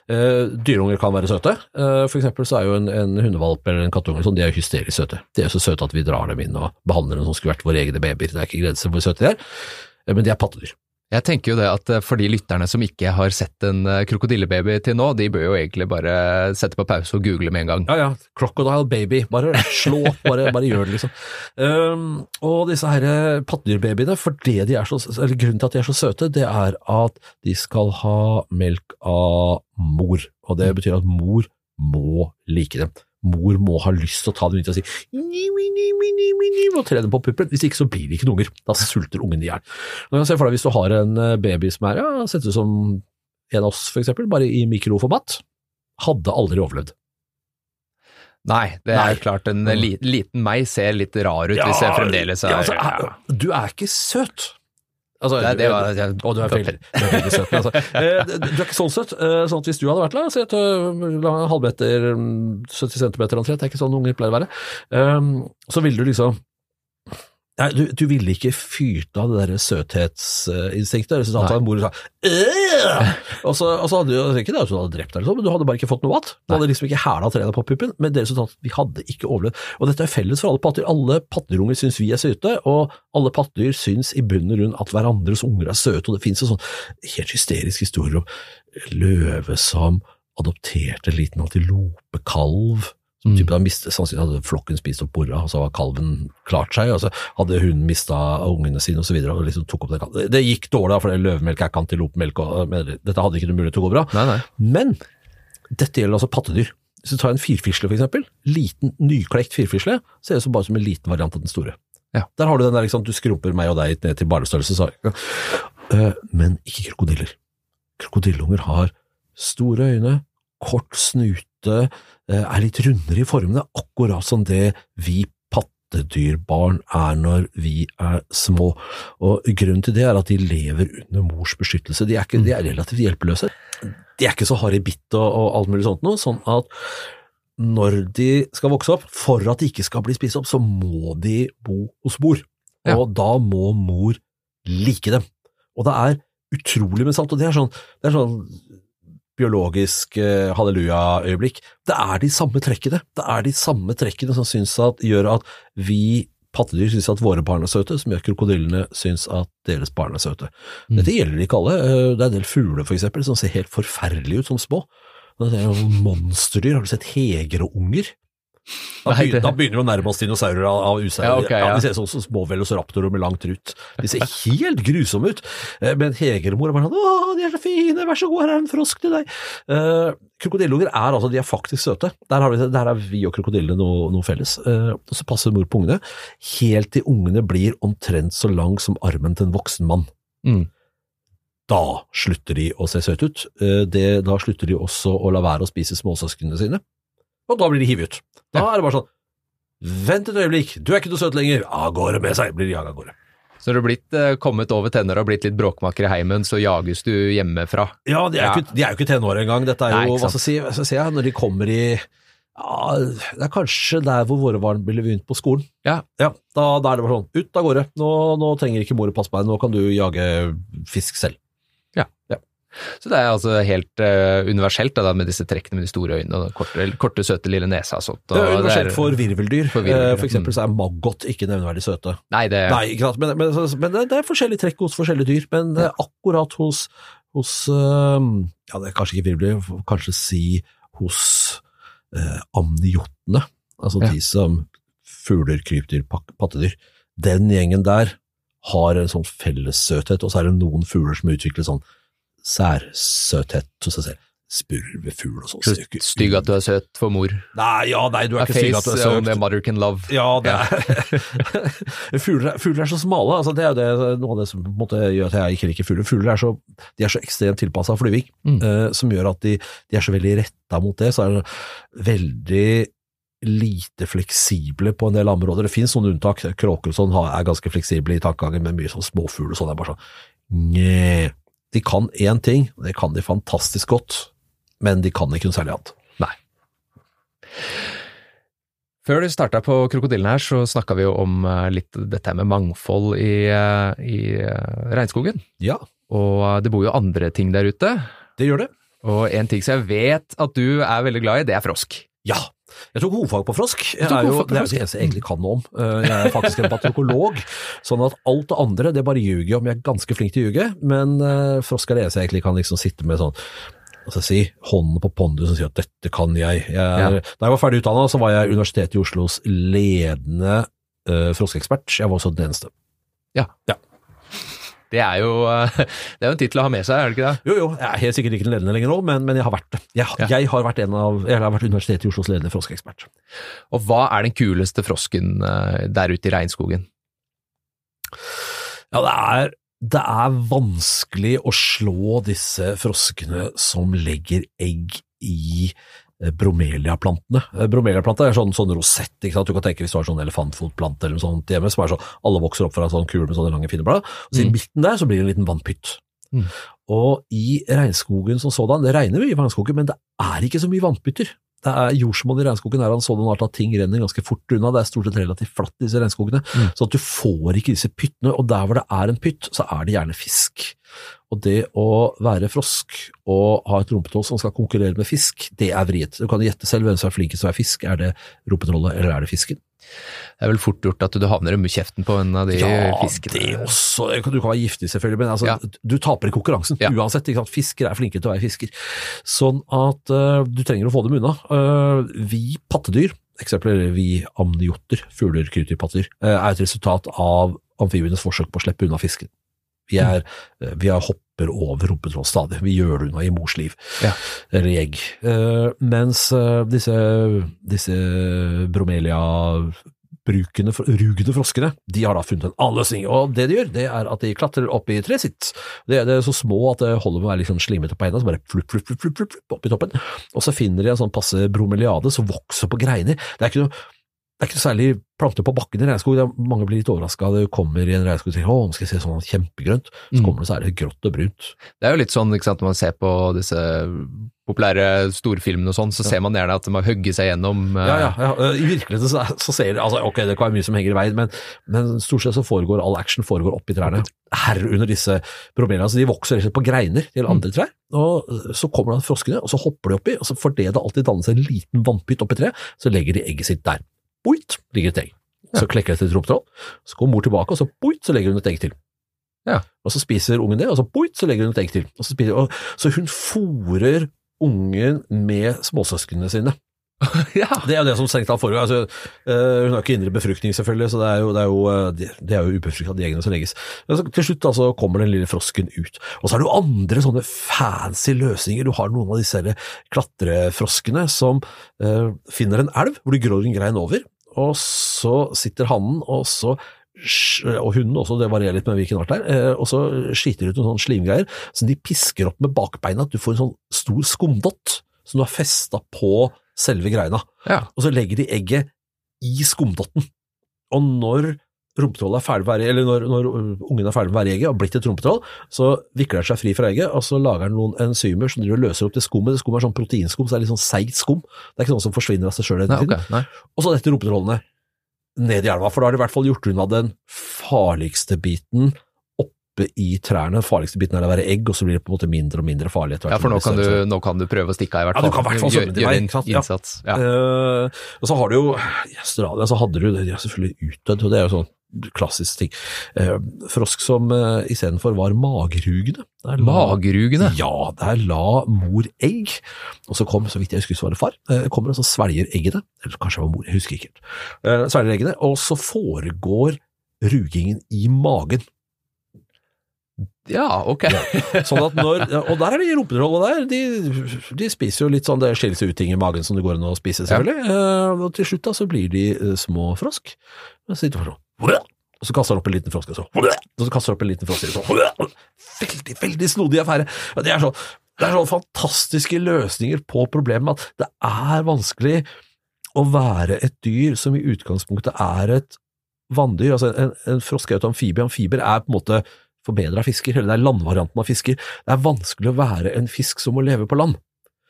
Eh, dyreunger kan være søte. Eh, for eksempel så er jo en, en hundevalp eller en kattunge sånn, de er hysterisk søte. De er så søte at vi drar dem inn og behandler dem som skulle vært våre egne babyer. Det er ikke grenser for hvor søte de er, eh, men de er pattedyr. Jeg tenker jo det at eh, for de lytterne som ikke har sett en eh, krokodillebaby til nå, de bør jo egentlig bare sette på pause og google med en gang. Ja, ja. Crocodile baby. Bare slå opp, bare, bare gjør det, liksom. Um, og disse her pattedyrbabyene, for det de er så, eller grunnen til at de er så søte, det er at de skal ha melk av mor. Og det betyr at mor må like dem. Mor må ha lyst til å ta dem ut og si og tre dem på puppen. Hvis ikke så blir det ikke noen unger. Da sulter ungen i hjel. Hvis du har en eh, baby som er ja, sett ut som en av oss, for eksempel, bare i mikroformat. Hadde aldri overlevd. Nei, det er Nei. klart en li, liten meg ser litt rar ut hvis jeg fremdeles er ja, altså, Du er ikke søt. Altså, Nei, det var- du, å, du, er veldig, veldig søt. Altså, eh, du er ikke sånn søt. eh, Sånn at hvis du hadde vært der, si et halvmeter, mm, 70 cm omtrent, det er ikke sånn unger pleier å være, så ville du liksom Nei, du, du ville ikke fyrt av det der søthetsinstinktet. Resultatet av en mor sa og så, og så hadde du ikke det at du hadde drept deg, sånn, men du hadde bare ikke fått noe mat. Du hadde liksom ikke hæla trærne på puppen, men det resultatet vi hadde ikke overlevd. Og dette er felles for alle pattedyr. Alle pattedyrunger syns vi er søte, og alle pattedyr syns i bunn og grunn at hverandres unger er søte. Og det finnes en sånn helt hysterisk historie om løve som adopterte en liten antilopekalv. Type da mistet, sannsynligvis hadde flokken spist opp bora, og så var kalven klart seg, og så hadde hun mista ungene sine så og liksom tok opp den kalven. Det gikk dårlig, da, for det løvemelk er antilopemelk, dette hadde ikke noe mulighet til å gå bra. Nei, nei. Men dette gjelder altså pattedyr. Hvis du tar en firfisle eksempel, liten nyklekt firfisle, ser ut som bare som en liten variant av den store. Ja. Der har du den der, liksom, du skrumper meg og deg ned til barnestørrelse, så. Eh, Men ikke krokodiller. Krokodilleunger har store øyne, kort snute, eh, er litt rundere i formene, akkurat som det vi pattedyrbarn er når vi er små. Og Grunnen til det er at de lever under mors beskyttelse. De er, ikke, de er relativt hjelpeløse. De er ikke så harry bitt og, og alt mulig sånt noe, sånn at når de skal vokse opp, for at de ikke skal bli spist opp, så må de bo hos mor. Ja. Og da må mor like dem. Og det er utrolig med sant, og det er sånn, det er sånn biologisk eh, halleluja-øyeblikk. Det er de samme trekkene. Det er de samme trekkene som syns at, gjør at vi pattedyr syns at våre barn er søte, som gjør at krokodillene syns at deres barn er søte. Mm. Dette gjelder ikke alle. Eh, Det er en del fugler for eksempel, som ser helt forferdelige ut som små. Det er jo monsterdyr. Har du sett hegereunger? Da, begynner, da begynner vi å nærme oss dinosaurer av, av usauer. Ja, okay, ja. de ser sånn som små velociraptorer med lang trut. De ser helt grusomme ut. Eh, Men hegermor er bare sånn 'Å, de er så fine, vær så god, her er en frosk til deg'. Uh, Krokodilleunger er altså, de er faktisk søte. Der, har vi, der er vi og krokodillene noe, noe felles. Uh, og så passer mor på ungene, helt til ungene blir omtrent så lang som armen til en voksen mann. Mm. Da slutter de å se søte ut. Eh, det, da slutter de også å la være å spise småsøsknene sine. Og da blir de hivet ut. Da er det bare sånn Vent et øyeblikk, du er ikke noe søt lenger. Av gårde med seg, blir jaga av gårde. Så når du har blitt, eh, kommet over tenner og blitt litt bråkmaker i heimen, så jages du hjemmefra. Ja, de er, Ja. Ikke, de er jo ikke tenåre engang. Dette er jo, hva skal jeg si, jeg når de kommer i ja, Det er kanskje der hvor våre barn blir begynt på skolen. Ja. da, da er det bare sånn, ut av gårde. Nå, nå trenger ikke mor å passe på deg, nå kan du jage fisk selv. Så det er altså helt uh, universelt da, med disse trekkene med de store øynene og korte, korte søte lille nesa. og sånt. Det er Og universelt er- for virveldyr. For virveldyr, Eh, For eksempel mm. så er maggot ikke nevneverdig søte. Nei, det Nei, ikke sant? Men, men, men det, er forskjellige trekk hos forskjellige dyr. Men ja. akkurat hos, hos uh, Ja, det er kanskje ikke virveldyr, kanskje si hos uh, amniotene. Altså Ja. de som fugler, krypdyr, pattedyr. Den gjengen der har en sånn fellessøthet, og så er det noen fugler som utvikler sånn særsøthet hos seg selv. spurvefugl og sånn. Så ser jo ikke stygg at du er søt for mor. Nei, ja, nei, du er A ikke stygg at du er søt. a søt. mother can love. Ja, det er fugler, er- fugler er så smale. Altså, det er det, noe av det som måte, gjør at jeg ikke liker fugler. Fugler er så, de er så ekstremt tilpassa flyving, Mm. uh, som gjør at de, de er så veldig retta mot det. Så er det veldig lite fleksible på en del områder. Det finnes noen unntak. Kråker og sånn er ganske fleksible i tankegangen, men mye sånn småfugl og sånn er bare sånn Nje. De kan én ting, og det kan de fantastisk godt, men de kan ikke noe særlig annet. Nei. Før du starta på Krokodillen her, så snakka vi jo om eh, litt dette med mangfold i, eh, i eh, regnskogen. Ja, Og det bor jo andre ting der ute. det gjør det. Og en ting som jeg vet at du er veldig glad i, det er frosk. Ja. Jeg tok hovedfag på frosk. Jeg er jo, det er jo det eneste jeg egentlig kan noe om. Eh, Jeg er faktisk en patrokolog, sånn at alt det andre det bare ljuger jeg om. Jeg er ganske flink til å ljuge, men eh, frosk er det eneste jeg egentlig kan liksom sitte med sånn jeg si, hånden på pondus og si at dette kan jeg. jeg er, Da jeg var ferdig utdanna, så var jeg Universitetet i Oslos ledende uh, froskeekspert. Jeg var også den eneste. Det er jo eh, det er jo en tittel å ha med seg, er det ikke det? Jo, jo, jeg er helt sikkert ikke den ledende lenger nå, men, men jeg har vært det. Jeg, Ja. jeg har vært en av, jeg har vært Universitetet i Oslos ledende froskeekspert. Og hva er den kuleste frosken eh, der ute i regnskogen? Ja, det er, det er vanskelig å slå disse froskene som legger egg i bromeliaplantene. Eh, Bromeliaplanta er sånn, sånn rosett, ikke sant? du kan tenke hvis du har sånn elefantfotplante eller noe sånt hjemme, som er sånn, alle vokser opp fra en sånn kule med sånne lange fine blad, og så i Mm. midten der så blir det en liten vannpytt. Mm. Og i regnskogen som sådan, det regner mye i regnskogen, men det er ikke så mye vannpytter. Det er jordsmonn i regnskogen er av en sånn art at ting renner ganske fort unna. Det er stort sett relativt flatt, disse regnskogene. Mm. Så at du får ikke disse pyttene, og der hvor det er en pytt, så er det gjerne fisk. Og det å være frosk og ha et rumpetroll som skal konkurrere med fisk, det er vriet. Du kan gjette selv hvem som er flinkest til å være fisk. Er det rumpetrollet, eller er det fisken? Det er vel fort gjort at du havner i kjeften på en av de fiskene. Ja, det også. Du kan være giftig selvfølgelig, men altså, Ja. du taper i konkurransen Ja. uansett. Fisker er flinke til å være fisker. Sånn at uh, du trenger å få dem unna. Uh, vi pattedyr, eksempler vi amniotter, fugler, kryptyrpattedyr, uh, er et resultat av amfibienes forsøk på å slippe unna fisken. Vi, er, eh, vi er hopper over rumpetroll stadig. Vi gjør det unna i mors liv, Ja. eller i egg. Uh, mens eh, disse, disse bromelia brukende, rugende froskene, de har da funnet en annen løsning. Og det de gjør, det er at de klatrer opp i treet sitt. Det, det er så små at det holder med å være litt sånn slimete på hendene, så bare flup, flupp, flupp, flupp, flupp, opp i toppen. Og så finner de en sånn passe bromeliade som vokser på greiner. Det er ikke noe det er ikke særlig planter på bakken i regnskog. Mange blir litt overraska. Du kommer i en regnskog og tenker å, nå skal jeg se sånn kjempegrønt. Så Mm. kommer det så er det grått og brunt. Det er jo litt sånn ikke sant, når man ser på disse populære storfilmene og sånn, så ser man gjerne at de har hugget seg gjennom uh... Ja, ja, ja. I virkeligheten så, så ser det altså, Ok, det kan være mye som henger i veien, men, men stort sett så foregår all action foregår oppi trærne. Herunder disse problemene. Så de vokser rett og slett på greiner til andre trær. Og så kommer da froskene, og så hopper de oppi, og så fordi det alltid danner seg en liten vannpytt oppi treet, så legger de egget sitt der. Boit, ligger et egg. Så klekker det til et rumpetroll. Så kommer mor tilbake, og så boit, så legger hun et egg til. Ja. Og så spiser ungen det, og så boit, så legger hun et egg til. Og så, spiser, og, så hun fôrer ungen med småsøsknene sine. ja. Det er jo det som strengt tatt foregår. Altså, øh, hun har ikke indre befruktning, selvfølgelig, så det er jo, det er jo, øh, det, det er jo ubefrukta, de eggene som legges. Men så, til slutt da, så kommer den lille frosken ut. Og så er det jo andre sånne fancy løsninger. Du har noen av disse klatrefroskene som øh, finner en elv hvor de gror en grein over, og så sitter hannen, og så og hunden også, det varierer litt med hvilken art det er, eh, og så skiter de ut noen sånne slimgreier som de pisker opp med bakbeina, at du får en sånn stor skumdott som du har festa på selve greina ja. og så legger de egget i skumdotten. Og når rumpetrollet er ferdig med eller når, når ungen er ferdig med å være egget og har blitt et rumpetroll, så vikler den seg fri fra egget, og så lager den noen enzymer som løser opp det skummet. Det skummet er sånn proteinskum, så det er litt sånn seigt skum. Det er ikke noe som forsvinner av seg sjøl. Okay. Og så detter rumpetrollene ned i elva, for da har de i hvert fall gjort unna den farligste biten oppe i trærne. Den farligste biten er å være egg, og så blir det på en måte mindre og mindre farlig Ja, for nå kan, du, nå kan du prøve å stikke av, i hvert fall. Ja, du kan i hvert fall svømme til meg, en innsats. Ja. Ja. Uh, og så har du jo I Australia så hadde du De er selvfølgelig utdødd, og det er jo sånn klassisk ting. Uh, frosk som uh, istedenfor var magrugende. La- magrugende? Ja, der la mor egg, og så kom, så vidt jeg husker, så var det far, Uh, kommer og så svelger eggene, eller kanskje det var mor, jeg husker ikke helt, svelger eggene, og så foregår rugingen i magen. Ja, ok. Sånn at når, og der er de rumpetrollene der, de, de spiser jo litt sånn, det skiller seg ut ting i magen som det går an å spise, selvfølgelig. Ja. og til slutt da så blir de eh, små frosk. Så sitter de sånn, og så kaster han opp en liten frosk, og så, og så kaster han opp en liten frosk, så, veldig, veldig snodig affære. Det er sånn, det er sånn fantastiske løsninger på problemet at det er vanskelig å være et dyr som i utgangspunktet er et vanndyr. Altså en, en frosk er et amfibie. Amfiber er på en måte forbedra fisker, eller det er landvarianten av fisker. Det er vanskelig å være en fisk som må leve på land.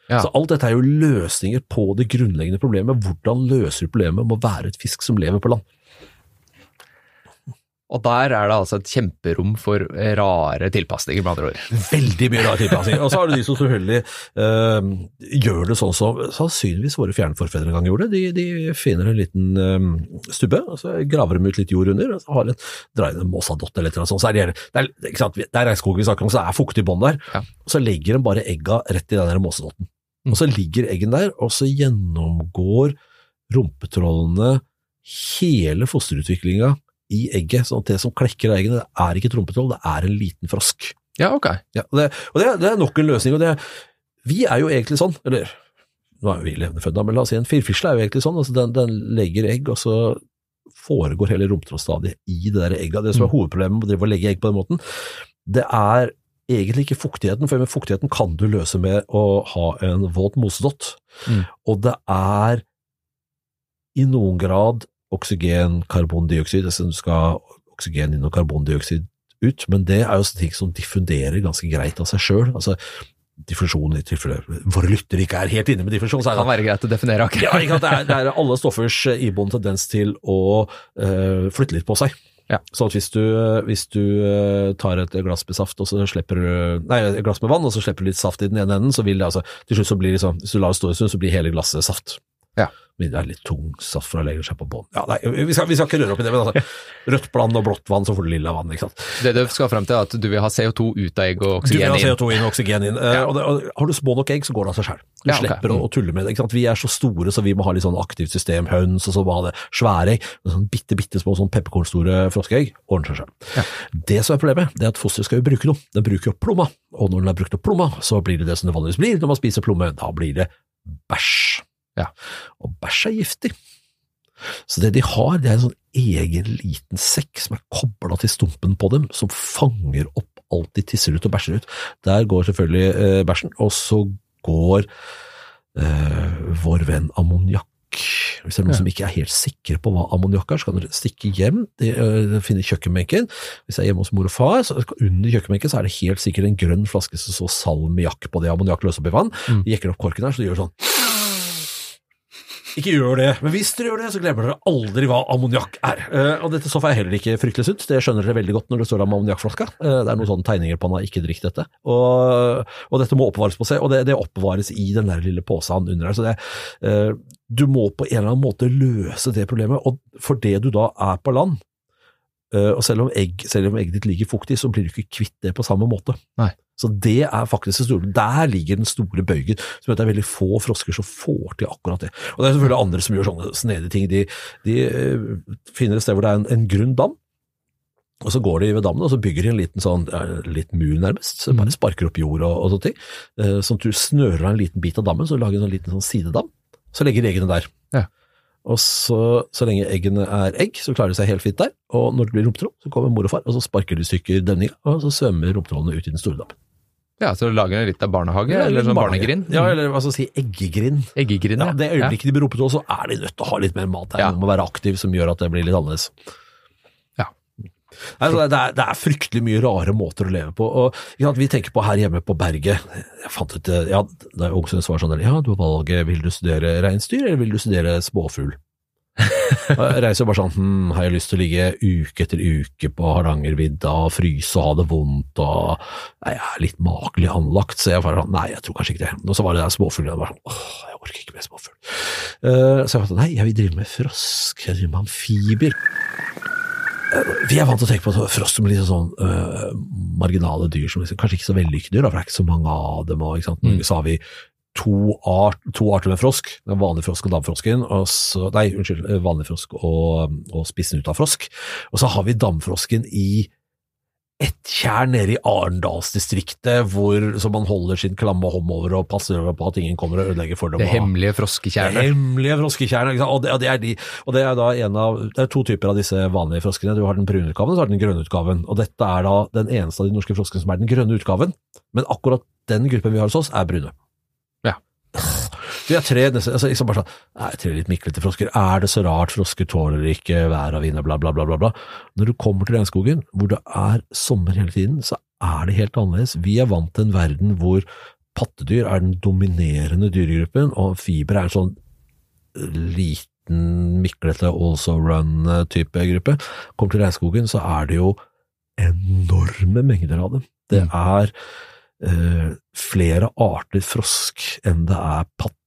Ja. Så alt dette er jo løsninger på det grunnleggende problemet. Hvordan løser du problemet med å være et fisk som lever på land? Og der er det altså et kjemperom for rare tilpasninger, med andre ord. Veldig mye rare tilpasninger. Og så har du de som selvfølgelig øh, gjør det sånn som sannsynligvis våre fjernforfedre en gang gjorde. De, de finner en liten øh, stubbe, og så graver de ut litt jord under, og så har de en dreiende måsadott eller noe sånt. Så er det, det, er, ikke sant, det er regnskog vi snakker om, så det er fuktig bånd der. Ja. Og så legger de bare egga rett i den der måsadotten. Og så ligger eggen der, og så gjennomgår rumpetrollene hele fosterutviklinga i egget, sånn at det som klekker av eggene, det er ikke et rumpetroll, det er en liten frosk. Ja, ok. Ja, og det, og det, det er nok en løsning. og det, Vi er jo egentlig sånn, eller nå er jo vi levende fødda, men la oss si en firfisle er jo egentlig sånn. altså Den, den legger egg, og så foregår hele rumpetrollstadiet i det der egget. Det som er hovedproblemet med å drive og legge egg på den måten, det er egentlig ikke fuktigheten, for med fuktigheten kan du løse med å ha en våt mosedott. Mm. Og det er i noen grad oksygen, karbondioksid, altså du skal ha oksygen inn og karbondioksid ut, men det er jo ting som diffunderer ganske greit av seg sjøl. Altså, diffusjon i tilfelle våre lyttere ikke er helt inne med diffusjon, så er Det kan det være greit å definere akkurat. ja, ikke? Det, er, det er alle stoffers eh, iboende tendens til å uh, flytte litt på seg. Ja. Så hvis du, hvis du eh, tar et glass med saft og så slipper Nei, et glass med vann, og så slipper du litt saft i den ene enden, så vil det altså Til slutt så blir sånn, hvis du lar det stå en stund, så blir hele glasset saft. Ja. Men det er litt tung saffra for å legge seg på bånn. Ja, nei, vi skal, vi skal ikke røre opp i det, men altså, rødt bland og blått vann, så får du lilla vann, ikke sant. Det du skal frem til, er at du vil ha CO2 ut av egg og Du vil oksygen ha inn. CO2 inn og oksygen inn. Eh, Ja. og det, og har du små nok egg, så går det av seg selv. Du Ja, slipper slipper å, å tulle med det. Ikke sant? Vi er så store, så vi må ha litt sånn aktivt system. Høns, og så må ha det svære egg. Sånn bitte, bitte små sånn pepperkornstore froskeegg ordner seg selv. Det som er problemet, det er at fosteret skal jo bruke noe. Den bruker jo plomma. Og når den har brukt opp plomma, så blir det det som det vanligvis blir når man spiser plomme. Da blir det bæsj. Ja. Og bæsj er giftig. Så det de har, det er en sånn egen liten sekk som er kobla til stumpen på dem, som fanger opp alt de tisser ut og bæsjer ut. Der går selvfølgelig eh, bæsjen, og så går eh, vår venn ammoniakk. Hvis det er noen Ja. som ikke er helt sikre på hva ammoniakk er, så kan dere stikke hjem, de, eh, finne kjøkkenbenken. Hvis jeg er hjemme hos mor og far, så under kjøkkenbenken så er det helt sikkert en grønn flaske som står salmiakk på det. Ammoniakk løser opp i vann. Mm. De jekker opp korken her, så de gjør sånn. Ikke gjør det, men hvis dere gjør det, så glemmer dere aldri hva ammoniakk er. Eh, og dette stoffet er heller ikke fryktelig sunt, det skjønner dere veldig godt når det står om ammoniakkflaska. Eh, det er noen sånne tegninger på han har ikke drikk dette. Og, og dette må oppbevares på seg, og det, det oppbevares i den der lille posen under her. Så det, eh, du må på en eller annen måte løse det problemet, og for det du da er på land, og selv om, egg, selv om egget ditt ligger fuktig, så blir du ikke kvitt det på samme måte. Nei. Så det er faktisk det store. Der ligger den store bøygen, Så det er veldig få frosker som får til akkurat det. Og det er selvfølgelig andre som gjør sånne snedige ting. De, de eh, finner et sted hvor det er en, en grunn dam, og så går de ved dammen og så bygger de en liten sånn, ja, litt mur nærmest, så bare sparker opp jord og, og sånne ting. Eh, sånn at du snører av en liten bit av dammen, så lager du en liten sånn sidedam. Så legger de eggene der. Ja. Og så, så lenge eggene er egg, så klarer de seg helt fint der. Og når det blir rumpetroll, så kommer mor og far, og så sparker de stykker demninga, og så svømmer rumpetrollene ut i den store dammen. Ja, så lager de litt av barnehage, Ja, eller sånn barnegrind? Ja, eller hva skal vi si, eggegrind. Eggegrind, Ja, det øyeblikket de blir rumpetroll, så er de nødt til å ha litt mer mat. her. er Ja. De må være aktiv som gjør at det blir litt annerledes. Ja. Nei, så det, er, det er fryktelig mye rare måter å leve på. og ja, Vi tenker på her hjemme på berget. Jeg fant ut, ja, Da ungene var sånn ja, du har valget, vil du studere reinsdyr, eller vil du studere småfugl? Reiser bare sånn, hm, har jeg lyst til å ligge uke etter uke på Hardangervidda og fryse og ha det vondt og jeg er litt makelig anlagt, så jeg var sånn, nei, jeg tror kanskje ikke det. Og så var det der småfuglen, jeg bare sånn, åh, jeg orker ikke mer småfugl. Uh, så jeg bare sånn, nei, jeg vil drive med frosk, jeg driver med amfibier. Vi er vant til å tenke på frosk som liksom sånn uh, marginale dyr, som liksom, kanskje ikke så vellykkede dyr, for det er ikke så mange av dem. Og? Mm. Så har vi to, art, to arter med frosk, den vanlige frosk og damfrosken, og så, nei, unnskyld, vanlig frosk og, og spissen ut av frosk. Og så har vi damfrosken i ett tjern nede i Arendalsdistriktet hvor man holder sin klamme hånd over og passer på at ingen kommer og ødelegger for dem. Det hemmelige hemmelige det hemmelige frosketjernet. Og det, og, det er de, og det er da en av Det er to typer av disse vanlige froskene. Du har den brune utgaven og så har du den grønne utgaven. Og dette er da den eneste av de norske froskene som er den grønne utgaven. Men akkurat den gruppen vi har hos oss, er brune. Så vi har tre nesten, altså liksom bare sånn, nei, tre litt miklete frosker. Er det så rart? Frosker tåler ikke vær og vind og bla, bla, bla, bla, bla. Når du kommer til regnskogen, hvor det er sommer hele tiden, så er det helt annerledes. Vi er vant til en verden hvor pattedyr er den dominerende dyregruppen, og fiber er en sånn liten, miklete also run-type gruppe. Kommer til regnskogen, så er det jo enorme mengder av dem. Det Mm. er eh, flere arter frosk enn det er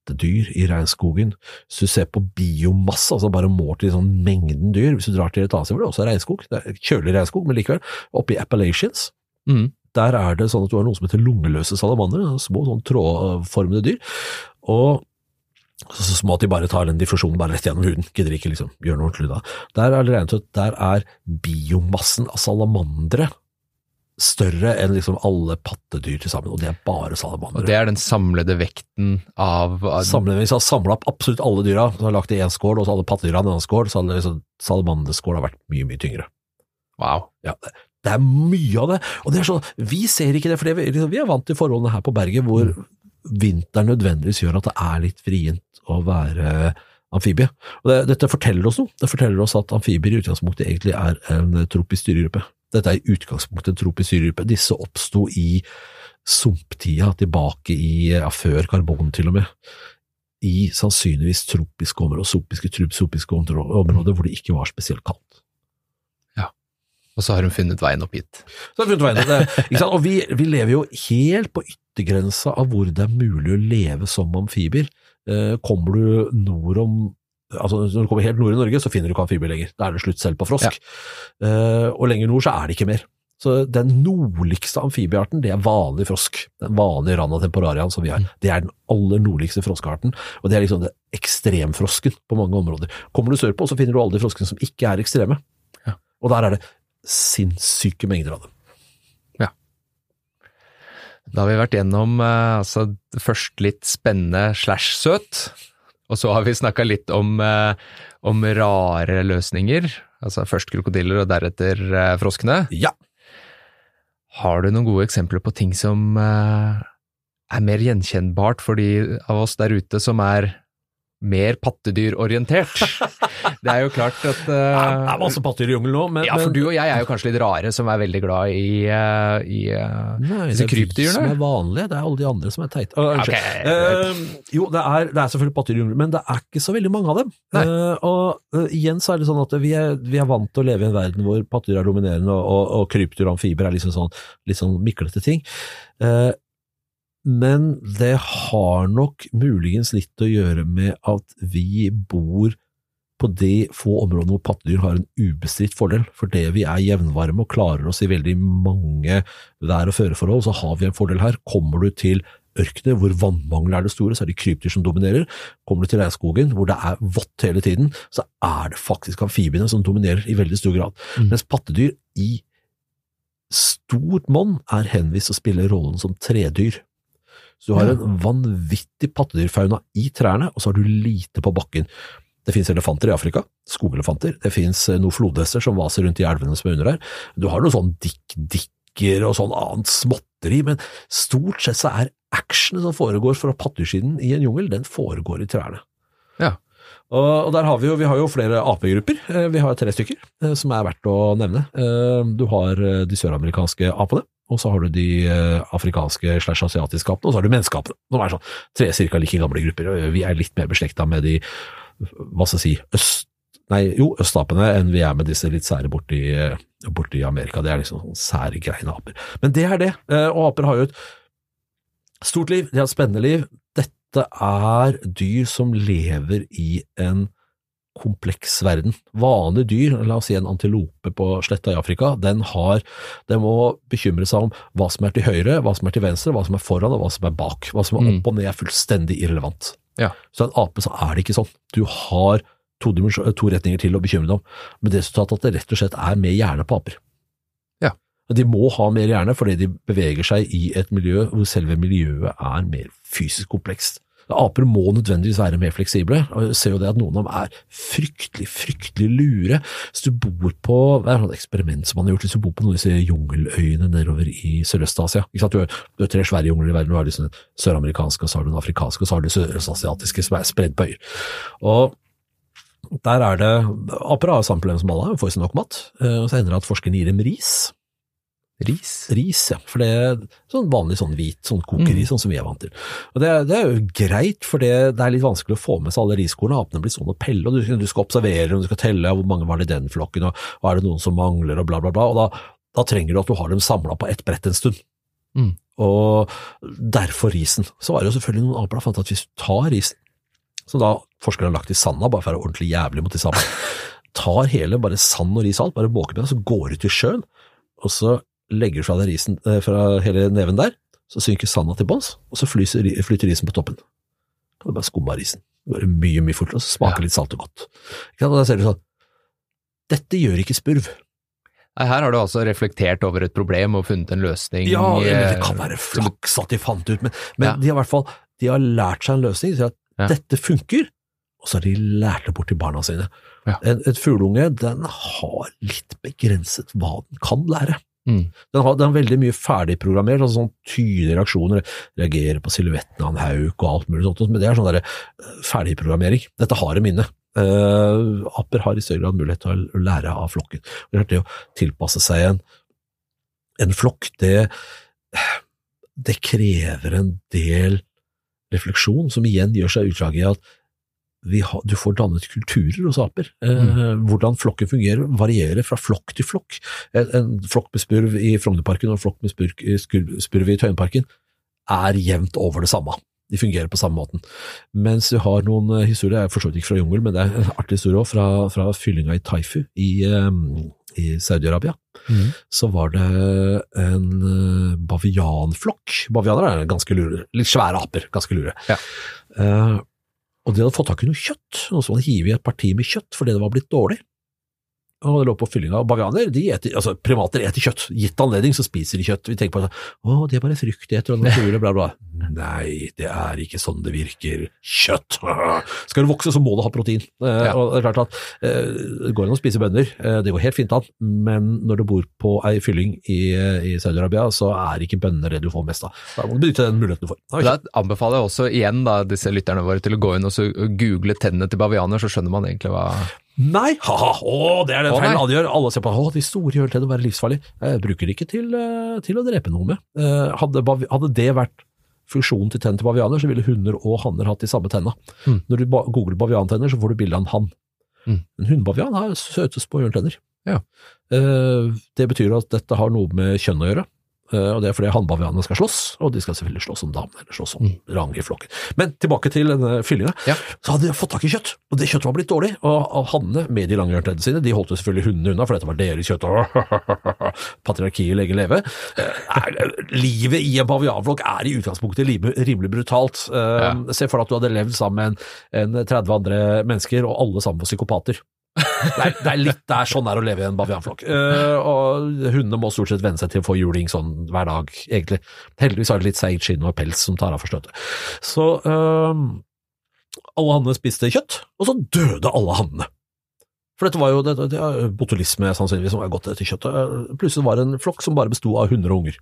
pattedyr i regnskogen. Hvis du ser på biomasse, altså bare målt i sånn mengden dyr, hvis du drar til et annet sted hvor det også er regnskog, det er kjølig regnskog, men likevel, oppe i Appalachians, Mm. der er det sånn at du har noe som heter lungeløse salamandere, små sånn trådformede dyr, og så, så små at de bare tar den diffusjonen bare rett gjennom huden, gidder ikke liksom gjøre noe ordentlig da. Der er det regnet ut, der er biomassen av salamandere større enn liksom alle pattedyr til sammen, og det er bare Og det er den samlede vekten av, av Samlet, hvis jeg har samla opp absolutt alle dyra, så har jeg lagt det i én skål, og så alle pattedyra i en annen skål, så hadde liksom, salamanderskål har vært mye, mye tyngre. Wow. Ja, det, det er mye av det, og det er sånn, vi ser ikke det, for vi, liksom, vi er vant til forholdene her på berget, hvor vinteren nødvendigvis gjør at det er litt vrient å være amfibie. Og det, dette forteller oss noe. Det forteller oss at amfibier i utgangspunktet egentlig er en tropisk dyregruppe. Dette er i utgangspunktet en tropisk syregruppe. Disse oppsto i sumptida, tilbake i, ja, før karbon til og med. I sannsynligvis tropiske områder, sopiske, tropiske områder hvor det ikke var spesielt kaldt. Og så har hun funnet veien opp hit. Så har hun funnet veien. Det, ikke sant? Og vi, vi lever jo helt på yttergrensa av hvor det er mulig å leve som amfibier. Eh, kommer du nord om Altså Når du kommer helt nord i Norge, så finner du ikke amfibier lenger. Da er det slutt selv på frosk. Eh, og lenger nord så er det ikke mer. Så den nordligste amfibiearten, det er vanlig frosk. Den vanlige randa temporariaen som vi har. Det er den aller nordligste froskearten. Og det er liksom det ekstremfrosken på mange områder. Kommer du sørpå, så finner du alle de froskene som ikke er ekstreme. Ja. Og der er det sinnssyke mengder av dem. Ja. Da har vi vært gjennom eh, altså, først litt spennende slash søt, og så har vi snakka litt om, eh, om rare løsninger. Altså først krokodiller og deretter eh, froskene. Ja. Har du noen gode eksempler på ting som eh, er mer gjenkjennbart for de av oss der ute som er mer pattedyrorientert? Det er jo klart at Det eh, er masse pattedyr i jungelen nå, men Ja, for du og jeg er jo kanskje litt rare som er veldig glad i, uh, i uh, Nei, disse det er de som er vanlige, det er alle de andre som er teite. Uh, unnskyld. Ok. Eh, jo, det er, det er selvfølgelig pattedyr i jungelen, men det er ikke så veldig mange av dem. Eh, og eh, igjen så er det sånn at vi er, vi er vant til å leve i en verden hvor pattedyr er dominerende, og, og, og krypdyr og amfiber er liksom sånn, litt sånn miklete ting. Eh, men det har nok muligens litt å gjøre med at vi bor på de få områdene hvor pattedyr har en ubestridt fordel. For det vi er jevnvarme og klarer oss i veldig mange vær- og føreforhold, så har vi en fordel her. Kommer du til ørkener hvor vannmangel er det store, så er det krypdyr som dominerer. Kommer du til regnskogen hvor det er vått hele tiden, så er det faktisk amfibiene som dominerer i veldig stor grad. Mm. Mens pattedyr i stort monn er henvist til å spille rollen som tredyr. Så du har en vanvittig pattedyrfauna i trærne, og så har du lite på bakken. Det finnes elefanter i Afrika, skogelefanter. Det finnes eh, noen flodhester som vaser rundt i elvene som er under her. Du har noe sånn dikk-dikker og sånn annet småtteri, men stort sett så er actionen som foregår fra pattedyrsiden i en jungel, den foregår i trærne. Ja. Og, der har vi jo, vi har jo flere apegrupper. Eh, Vi har tre stykker eh, som er verdt å nevne. Du har de søramerikanske apene, og så har du de eh, afrikanske slash asiatiske apene, og så har du menneskeapene. Som er sånn tre cirka like gamle grupper. Vi er litt mer beslekta med de, hva skal jeg si, øst... Nei, jo, østapene enn vi er med disse litt sære borti, eh, borti Amerika. Det er liksom sånn sære, greiene aper. Men det er det, eh, og aper har jo et stort liv, de har et spennende liv. Dette er dyr som lever i en kompleks verden. Vanlige dyr, la oss si en antilope på sletta i Afrika, den har, den må bekymre seg om hva som er til høyre, hva som er til venstre, hva som er foran og hva som er bak. Hva som er Mm. opp og ned er fullstendig irrelevant. Ja. Så en ape så er det ikke sånn. Du har to, to retninger til å bekymre deg om, med det resultatet at det rett og slett er mer hjerne på aper. Ja. De må ha mer hjerne fordi de beveger seg i et miljø hvor selve miljøet er mer fysisk komplekst. Aper må nødvendigvis være mer fleksible. og jeg ser jo det at Noen av dem er fryktelig, fryktelig lure. Hvis du bor på det er et eksperiment som man har gjort, hvis du bor på noen av disse jungeløyene nedover i Sørøst-Asia Du, sant? du har tre svære jungler i verden. Du har liksom den søramerikanske, så har du den afrikanske, og så har du den sørøstasiatiske som er spredd på øyer. Og der er det Aper har samme problem som alle, får ikke nok mat. Eh, så hender det at forskerne gir dem ris. Ris? Ris, ja. For det er sånn vanlig sånn hvit sånn kokeris, sånn som vi er vant til. Og det, det er jo greit, for det, det er litt vanskelig å få med seg alle riskornene. Apene blir sånn å pelle, og du, du skal observere, og du skal telle hvor mange var det i den flokken, og, og er det noen som mangler, og bla, bla, bla. Og da, da trenger du at du har dem samla på ett brett en stund. Mm. Og derfor risen. Så var det jo selvfølgelig noen aper som fant at hvis du tar risen, som da forskerne har lagt i sanda, bare for å være ordentlig jævlig mot de samme, tar hele bare sand og ris og alt, bare måker med det, så går ut i sjøen, og så legger fra deg risen eh, fra hele neven der, så synker sanda til bunns, og så flyter, flyter risen på toppen. Da Kan du bare skumme av risen. Det går mye, mye fortere, og så smaker Ja. litt salt og godt. Og da ser du sånn, dette gjør ikke spurv. Nei, Her har du altså reflektert over et problem og funnet en løsning. Ja, eller det eh, kan være flaks at de fant ut, men, men Ja. de har i hvert fall de har lært seg en løsning, så at Ja. dette funker, og så har de lært det bort til barna sine. Ja. En, et fugleunge, den har litt begrenset hva den kan lære. Mm. Den har, den er veldig mye ferdigprogrammert, altså sånn tydelige reaksjoner, Reagerer på silhuetten av en hauk og alt mulig sånt, men det er sånn der, eh, ferdigprogrammering. Dette har et minne. Uh, aper har i større grad mulighet til å lære av flokken. Det å tilpasse seg en, en flokk, det, det krever en del refleksjon, som igjen gjør seg utslag i at har, du får dannet kulturer hos aper. Eh, Hvordan flokken fungerer varierer fra flokk til flokk. En, en flokk med spurv i Frognerparken og en flokk med spurv, spurv i Tøyenparken er jevnt over det samme. De fungerer på samme måten. Mens du har noen eh, historier, jeg er for så vidt ikke fra jungel, men det er en artig historie også, fra, fra fyllinga i Taifu i, eh, i Saudi-Arabia. Mm. Så var det en eh, bavianflokk. Bavianer er ganske lure, litt svære aper, ganske lure. Ja. Eh, og de hadde fått tak i noe kjøtt, og så hadde hivet i et parti med kjøtt fordi det var blitt dårlig. Og det lå på fyllinga. Og bavianer, de eter, altså primater eter kjøtt. Gitt anledning så spiser de kjøtt. Vi tenker på at å, det er bare frukt, de eter og natur, bla, bla. Nei, det er ikke sånn det virker. Kjøtt! Skal du vokse, så må du ha protein. Eh, Ja. Og det er klart at eh, det går an å spise bønner, eh, det går helt fint an, men når du bor på ei fylling i, i Saudi-Arabia, så er ikke bønner det du får mest av. Da må du benytte den muligheten du får. Det Da anbefaler jeg også igjen da, disse lytterne våre til å gå inn og så google tennene til bavianer, så skjønner man egentlig hva Nei, ha-ha, å, det er den Å, feilen alle gjør. Alle ser på å, de store hjørnetennene være livsfarlige. Jeg bruker det ikke til, eh, til å drepe noe med. Eh, Hadde, hadde det vært funksjonen til tennene til bavianer, så ville hunder og hanner hatt de samme tenna. Mm. Når du googler baviantenner, så får du bilde av en hann. Mm. En hunnbavian har søte på hjørnetenner. Ja. Eh, Det betyr at dette har noe med kjønn å gjøre. Eh, Og det er fordi hannbavianene skal slåss, og de skal selvfølgelig slåss om damene, eller slåss om Mm. rang i flokken. Men tilbake til denne fyllinga. Ja. Så hadde de fått tak i kjøtt, og det kjøttet var blitt dårlig. Og hannene med de lange hjørnetennene sine, de holdt jo selvfølgelig hundene unna, for dette var deres kjøtt. og Patriarkiet lenge leve. Eh, Livet i en bavianflokk er i utgangspunktet rimelig brutalt. Eh, Ja. Se for deg at du hadde levd sammen med en 30 andre mennesker, og alle sammen var psykopater. Det er, det er litt det er sånn det er å leve i en bavianflokk. Uh, og hundene må stort sett venne seg til å få juling sånn hver dag, egentlig. Heldigvis har de litt seigt skinn og pels som tar av for støtet. Så uh, alle hannene spiste kjøtt, og så døde alle hannene. For dette var jo det, det er botulisme sannsynligvis som har gått etter kjøttet. Eh, Plutselig var det en flokk som bare besto av hunder og unger.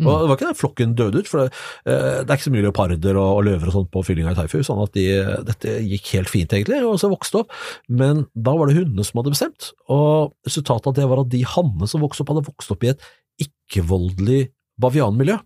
Mm. Og det var ikke den flokken døde ut, for det, eh, det er ikke så mye leoparder og, og løver og sånt på fyllinga i Taifu, sånn at de, dette gikk helt fint egentlig, og så vokste opp. Men da var det hundene som hadde bestemt, og resultatet av det var at de hannene som vokste opp, hadde vokst opp i et ikke-voldelig bavianmiljø.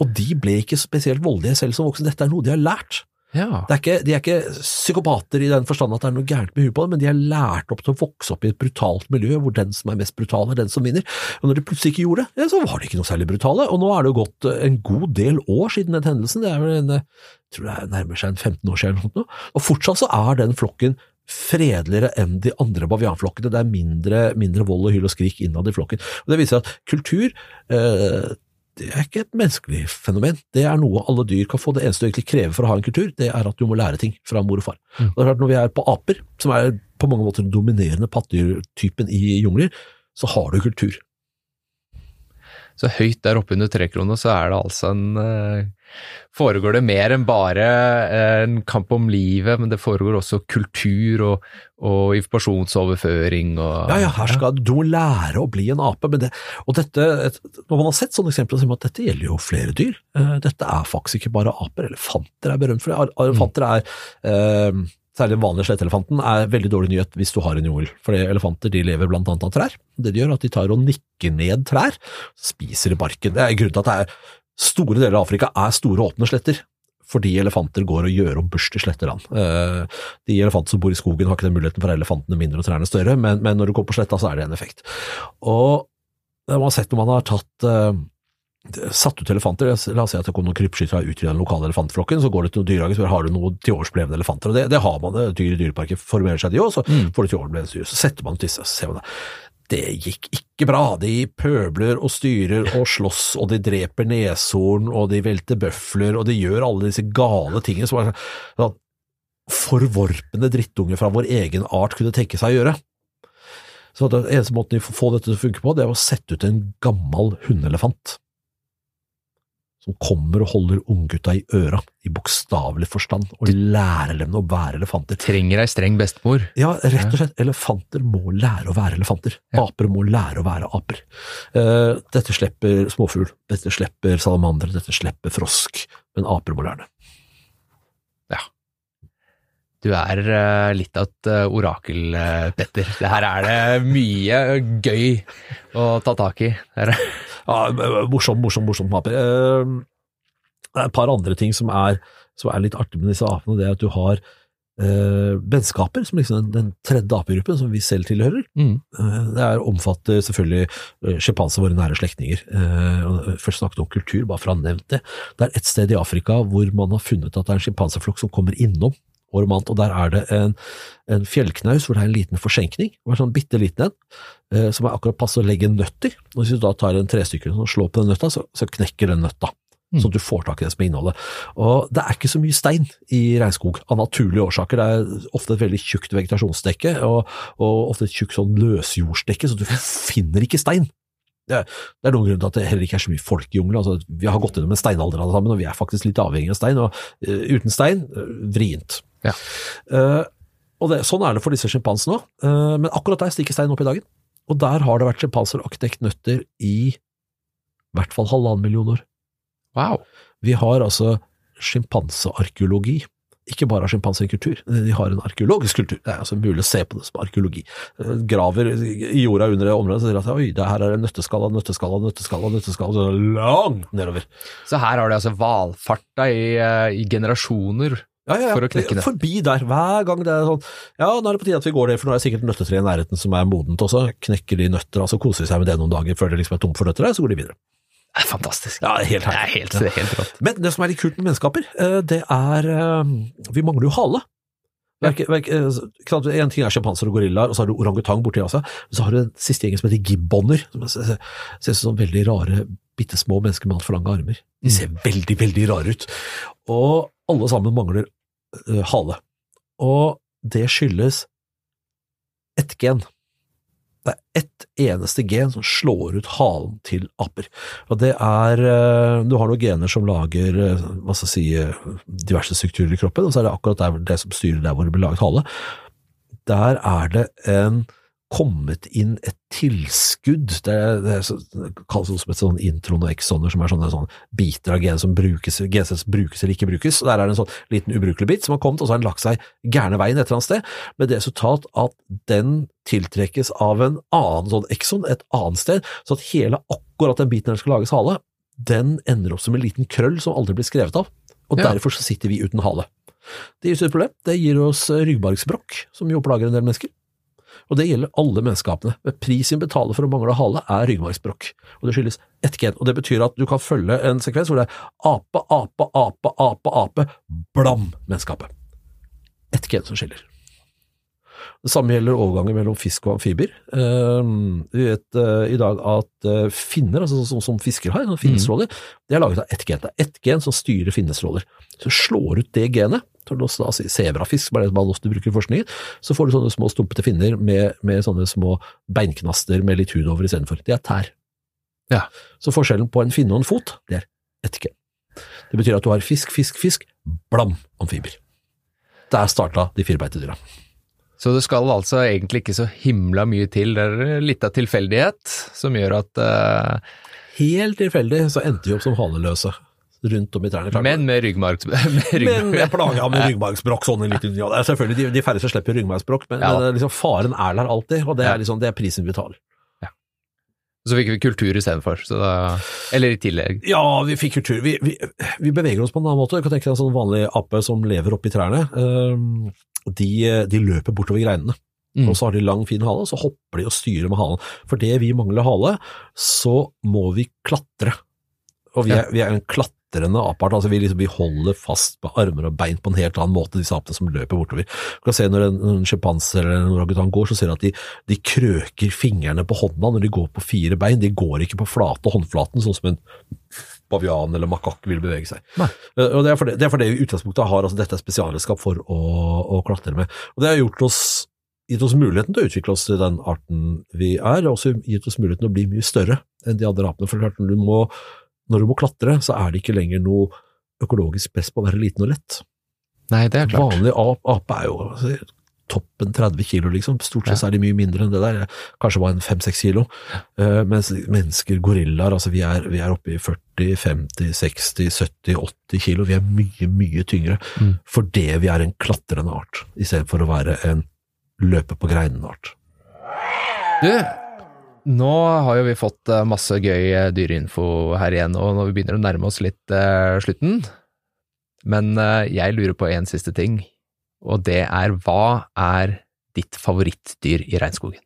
Og de ble ikke spesielt voldelige selv som voksne, dette er noe de har lært. Ja. Er ikke, de er ikke psykopater i den forstand at det er noe gærent med huet på dem, men de er lært opp til å vokse opp i et brutalt miljø hvor den som er mest brutal, er den som vinner. Og når de plutselig ikke gjorde det, så var de ikke noe særlig brutale. Og nå er det jo gått eh, en god del år siden den hendelsen, det er vel en, eh, jeg tror det er nærmer seg en 15 år siden eller noe sånt. Og fortsatt så er den flokken fredeligere enn de andre bavianflokkene. Det er mindre, mindre vold og hyl og skrik innad i flokken. Og Det viser at kultur eh, det er ikke et menneskelig fenomen. Det er noe alle dyr kan få. Det eneste du egentlig krever for å ha en kultur, det er at du må lære ting fra mor og far. Mm. Og det er klart Når vi er på aper, som er på mange måter den dominerende pattedyrtypen i jungler, så har du kultur. Så høyt der oppe under trekrona så er det altså en eh, Foregår det mer enn bare eh, en kamp om livet, men det foregår også kultur og, og informasjonsoverføring og Ja, ja, her skal du lære å bli en ape. Men det, og dette, når man har sett sånne eksempler, så sier man at dette gjelder jo flere dyr. Eh, dette er faktisk ikke bare aper. Elefanter er berømt for det. Elefanter er eh, Særlig den vanlige sletteelefanten er veldig dårlig nyhet hvis du har en jungel. For elefanter de lever blant annet av trær. Det de gjør er at de tar og nikker ned trær, spiser barken. Det er grunnen til at er store deler av Afrika er store åpne sletter. Fordi elefanter går og gjør om børst i sletteland. Eh, De elefantene som bor i skogen har ikke den muligheten for elefantene mindre og trærne større, men, men når du går på sletta så er det en effekt. Og man har sett når man har tatt eh, satt ut elefanter, la oss si at det kom noen krypskyttere ut i den lokale elefantflokken, så går det til noen dyrehage og spør har du noen tiårsblevende elefanter, og det, det har man, det dyr i Dyreparken formerer seg de òg, så Mm. får du tiårsblevende dyr, så setter man ut disse, så ser man det. Det gikk ikke bra, de pøbler og styrer og slåss, og de dreper neshorn, og de velter bøfler, og de gjør alle disse gale tingene som er sånn forvorpende drittunger fra vår egen art kunne tenke seg å gjøre. Så den eneste måten de får få dette til å funke på, det er å sette ut en gammel hundeelefant som kommer og holder unggutta i øra, i bokstavelig forstand, og lærer dem å være elefanter. trenger ei streng bestemor. Ja, rett og slett. Elefanter må lære å være elefanter. Aper må lære å være aper. Eh, dette slipper småfugl, dette slipper salamander, dette slipper frosk, men aper må lære det. Du er eh, litt av et eh, orakel, eh, Petter. Det her er det mye gøy å ta tak i. Ja, morsom, morsom, morsom. Eh, det er et par andre ting som er, som er litt artig med disse apene, det er at du har eh, vennskaper, som liksom den, tredje apegruppen som vi selv tilhører. Mm. Det er, omfatter selvfølgelig sjimpanser, våre nære slektninger. Eh, Først snakket om kultur, bare for å ha nevnt det. Det er et sted i Afrika hvor man har funnet at det er en sjimpanseflokk som kommer innom om og der er det en, en fjellknaus hvor det er en liten forsenkning, en sånn bitte liten en, eh, som er akkurat passe å legge nøtt i. Og hvis du da tar en trestykke og slår på den nøtta, så, så knekker den nøtta. Mm. at du får tak i det som er innholdet. Og det er ikke så mye stein i regnskog, av naturlige årsaker. Det er ofte et veldig tjukt vegetasjonsdekke, og, og ofte et tjukt sånn løsjordsdekke, så du finner ikke stein. Det er, det er noen grunn til at det heller ikke er så mye folk i jungelen. Altså, vi har gått gjennom en steinalder alle sammen, og vi er faktisk litt avhengig av stein. og uh, Uten stein, uh, vrient. Ja. Uh, og det, Sånn er det for disse sjimpansene òg, men akkurat der stikker steinen opp i dagen. Og der har det vært sjimpanser og arkitektnøtter nøtter i i hvert fall halvannen million år. Wow. Vi har altså sjimpansearkeologi. Ikke bare har sjimpanser en kultur, de har en arkeologisk kultur. Det er altså mulig å se på det som arkeologi. Eh, Graver i jorda under det området og sier at oi, det her er en nøtteskala, nøtteskala, nøtteskala, nøtteskala, så langt nedover. Så her har de altså valfarta i, eh, i generasjoner. Ja, ja, ja. For å knekke det. Forbi der, hver gang det er sånn Ja, nå er det på tide at vi går det, for nå er det sikkert nøttetre i nærheten som er modent også. Knekker de nøtter, altså koser de seg med det noen dager før det liksom er tomt for nøtter så går de videre. Det er fantastisk. Ja, helt Det er helt, det er helt rått. Men det som er litt kult med menneskaper, eh, det er eh, Vi mangler jo hale. Verke, verke, eh? En ting er sjampanser og gorillaer, og så har du orangutang borti også. Men så har du den siste gjengen som heter gibboner. Som ser ut som veldig rare, bitte små mennesker med altfor lange armer. De ser veldig, veldig rare ut. Og alle sammen mangler hale. Og det skyldes ett gen. Det er ett eneste gen som slår ut halen til aper. Og det er eh, Du har noen gener som lager eh, hva skal jeg si, eh, diverse strukturer i kroppen, og så er det akkurat det som styrer der hvor det blir laget hale. Der er det en kommet inn et tilskudd, det, er, det, er det kalles som et sånn intron og exoner, som er sånne, sånne biter av genet som brukes, som brukes eller ikke brukes. og Der er det en sånn liten ubrukelig bit som har kommet, og så har den lagt seg gærne veien et eller annet sted, med det resultat at den tiltrekkes av en annen sånn exon et annet sted, så at hele akkurat den biten der det skal lages hale, den ender opp som en liten krøll som aldri blir skrevet av, og Ja. derfor så sitter vi uten hale. Det gir oss et problem. Det gir oss ryggmargsbrokk, som jo plager en del mennesker. Og det gjelder alle menneskapene. Prisen betaler for å mangle hale er ryggmargsbrokk, og det skyldes ett gen. Og det betyr at du kan følge en sekvens hvor det er ape, ape, ape, ape, ape, blam, menneskapet. Ett gen som skiller. Det samme gjelder overgangen mellom fisk og amfibier. Eh, vi vet eh, i dag at eh, finner, altså sånn som fisker har, finnestråler, mm. det er laget av ett gen. Det er ett gen som styrer finnestråler. Så slår ut det genet, tar du også da sebrafisk, som er alle ofte bruker i forskningen, så får du sånne små stumpete finner med, med sånne små beinknaster med litt hud over istedenfor. Det er tær. Ja. Så forskjellen på en finne og en fot, det er ett. Det betyr at du har fisk, fisk, fisk, blam, amfibier. Der starta de firbeinte dyra. Så det skal altså egentlig ikke så himla mye til, det er litt av tilfeldighet som gjør at uh... Helt tilfeldig så endte vi opp som haleløse rundt om i trærne. Men med ryggmargs... Med Men ryggmarg. jeg plaga med ryggmargsbrokk sånn i liten ja, er Selvfølgelig, de, de færreste slipper ryggmargsbrokk, men, Ja. men liksom, faren er der alltid, og det er, liksom, det er prisen vi tar. Så fikk vi kultur istedenfor, Eller i tillegg. Ja, vi fikk kultur. Vi, vi, vi beveger oss på en annen måte. Du kan tenke deg en sånn vanlig ape som lever oppi trærne. Ehm, De, de løper bortover greinene. Mm. Og så har de lang, fin hale, og så hopper de og styrer med halen. For det vi mangler hale, så må vi klatre. Og vi er, vi er en klatrende apart, altså vi, liksom, vi holder fast på armer og bein på en helt annen måte, disse apene som løper bortover. Du kan se når en, sjimpanse eller en orangutang går, så ser du at de, de krøker fingrene på hånda når de går på fire bein. De går ikke på flate håndflaten, sånn som en bavian eller makakk vil bevege seg. Nei. Eh, Og det er for det, det er for utgangspunktet har, altså dette er spesialredskap for å, å klatre med. Og det har gjort oss gitt oss muligheten til å utvikle oss til den arten vi er, og også gitt oss muligheten til å bli mye større enn de andre apene. For klart, du må, når du må klatre, så er det ikke lenger noe økologisk press på å være liten og lett. Nei, det er klart. Vanlig ap, ape er jo altså, toppen 30 kilo, liksom. Stort sett ja. er de mye mindre enn det der. Kanskje bare en 5-6 kilo. Uh, mens mennesker, gorillaer, altså vi er, vi er oppe i 40, 50, 60, 70, 80 kilo. Vi er mye, mye tyngre Mm. fordi vi er en klatrende art, istedenfor å være en løpe på greinene-art. Du, nå har jo vi fått eh, masse gøy eh, dyreinfo her igjen, og når vi begynner å nærme oss litt eh, slutten. Men eh, jeg lurer på en siste ting, og det er hva er ditt favorittdyr i regnskogen?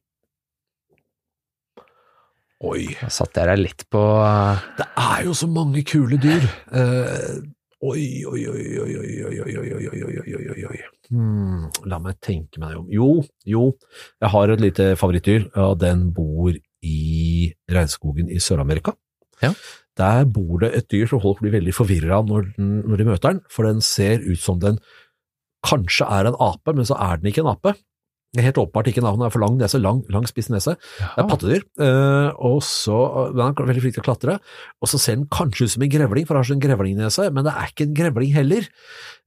Oi, Da satte jeg deg litt på eh, det er jo så mange kule dyr. Eh, oi, oi, oi, oi, oi, oi, oi, oi, oi, oi, oi. Hmm, la meg tenke meg om. Jo, jo, jeg har et lite favorittdyr, og den bor i regnskogen i Sør-Amerika. Ja. Der bor det et dyr som folk blir veldig forvirra når, når de møter den, for den ser ut som den kanskje er en ape, men så er den ikke en ape. Det Helt åpenbart ikke en den er for lang nese, lang, lang spiss nese. Det er pattedyr, eh, og så den er veldig flink til å klatre, og så ser den kanskje ut som en grevling, for den har sånn grevlingnese, men det er ikke en grevling heller.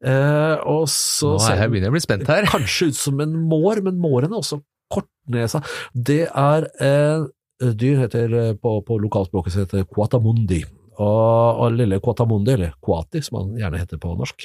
Eh, og så Nå er ser jeg den begynner jeg å bli spent her. kanskje ut som en mår, men måren er også kortnesa. Det er eh, dyr heter eh, på, på lokalspråket heter det quatamundi. Og, og lille quatamundi, eller quati som han gjerne heter på norsk,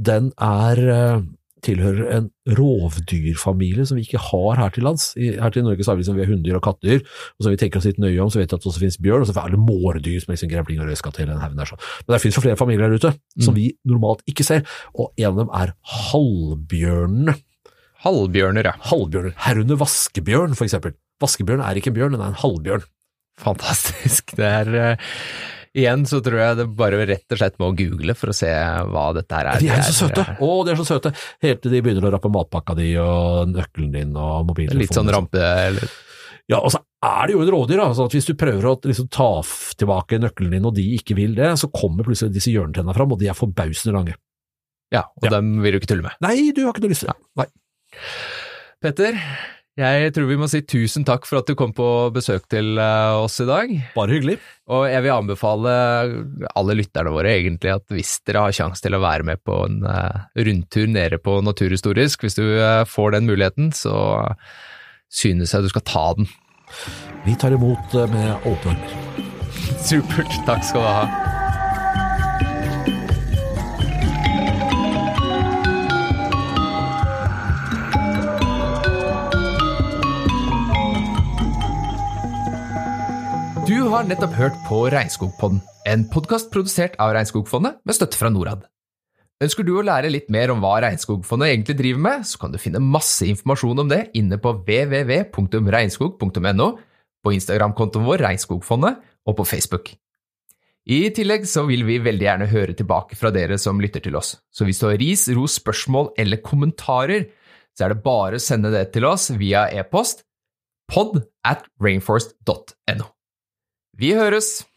den er eh, tilhører en rovdyrfamilie som vi ikke har her til lands. Her til Norge så har vi liksom vi har hunndyr og kattedyr, og som vi tenker oss litt nøye om, så vet vi at det også finnes bjørn, og så er det mårdyr som liksom grevling og rødskatt hele den haugen der. sånn. Men det finnes jo flere familier der ute som Mm. vi normalt ikke ser, og en av dem er halvbjørnene. Halvbjørner, ja. Halvbjørner, herunder vaskebjørn for eksempel. Vaskebjørn er ikke en bjørn, den er en halvbjørn. Fantastisk. Det er uh, Igjen så tror jeg det bare rett og slett må google for å se hva dette her er. De er jo så søte! Å, de er så søte! Helt til de begynner å rappe matpakka di og nøkkelen din og mobiltelefonen. Litt sånn rampe... Eller, Ja, og så er det jo et rådyr, da. Så at hvis du prøver å liksom, ta tilbake nøkkelen din, og de ikke vil det, så kommer plutselig disse hjørnetennene fram, og de er forbausende lange. ja, og Ja. dem vil du ikke tulle med. Nei, du har ikke noe lyst til det. Petter, jeg tror vi må si tusen takk for at du kom på besøk til eh, oss i dag. Bare hyggelig. Og jeg vil anbefale alle lytterne våre egentlig at hvis dere har sjanse til å være med på en eh, rundtur nede på Naturhistorisk, hvis du eh, får den muligheten, så synes jeg du skal ta den. Vi tar imot med åpne armer. Supert, takk skal du ha. Du har nettopp hørt på Regnskogpodden, en podkast produsert av Regnskogfondet med støtte fra Norad. Ønsker du å lære litt mer om hva Regnskogfondet egentlig driver med, så kan du finne masse informasjon om det inne på www.regnskog.no, på Instagram-kontoen vår Regnskogfondet og på Facebook. I tillegg så vil vi veldig gjerne høre tilbake fra dere som lytter til oss, så hvis du har ris, ros, spørsmål eller kommentarer, så er det bare å sende det til oss via e-post pod at rainforest.no. Vi høres!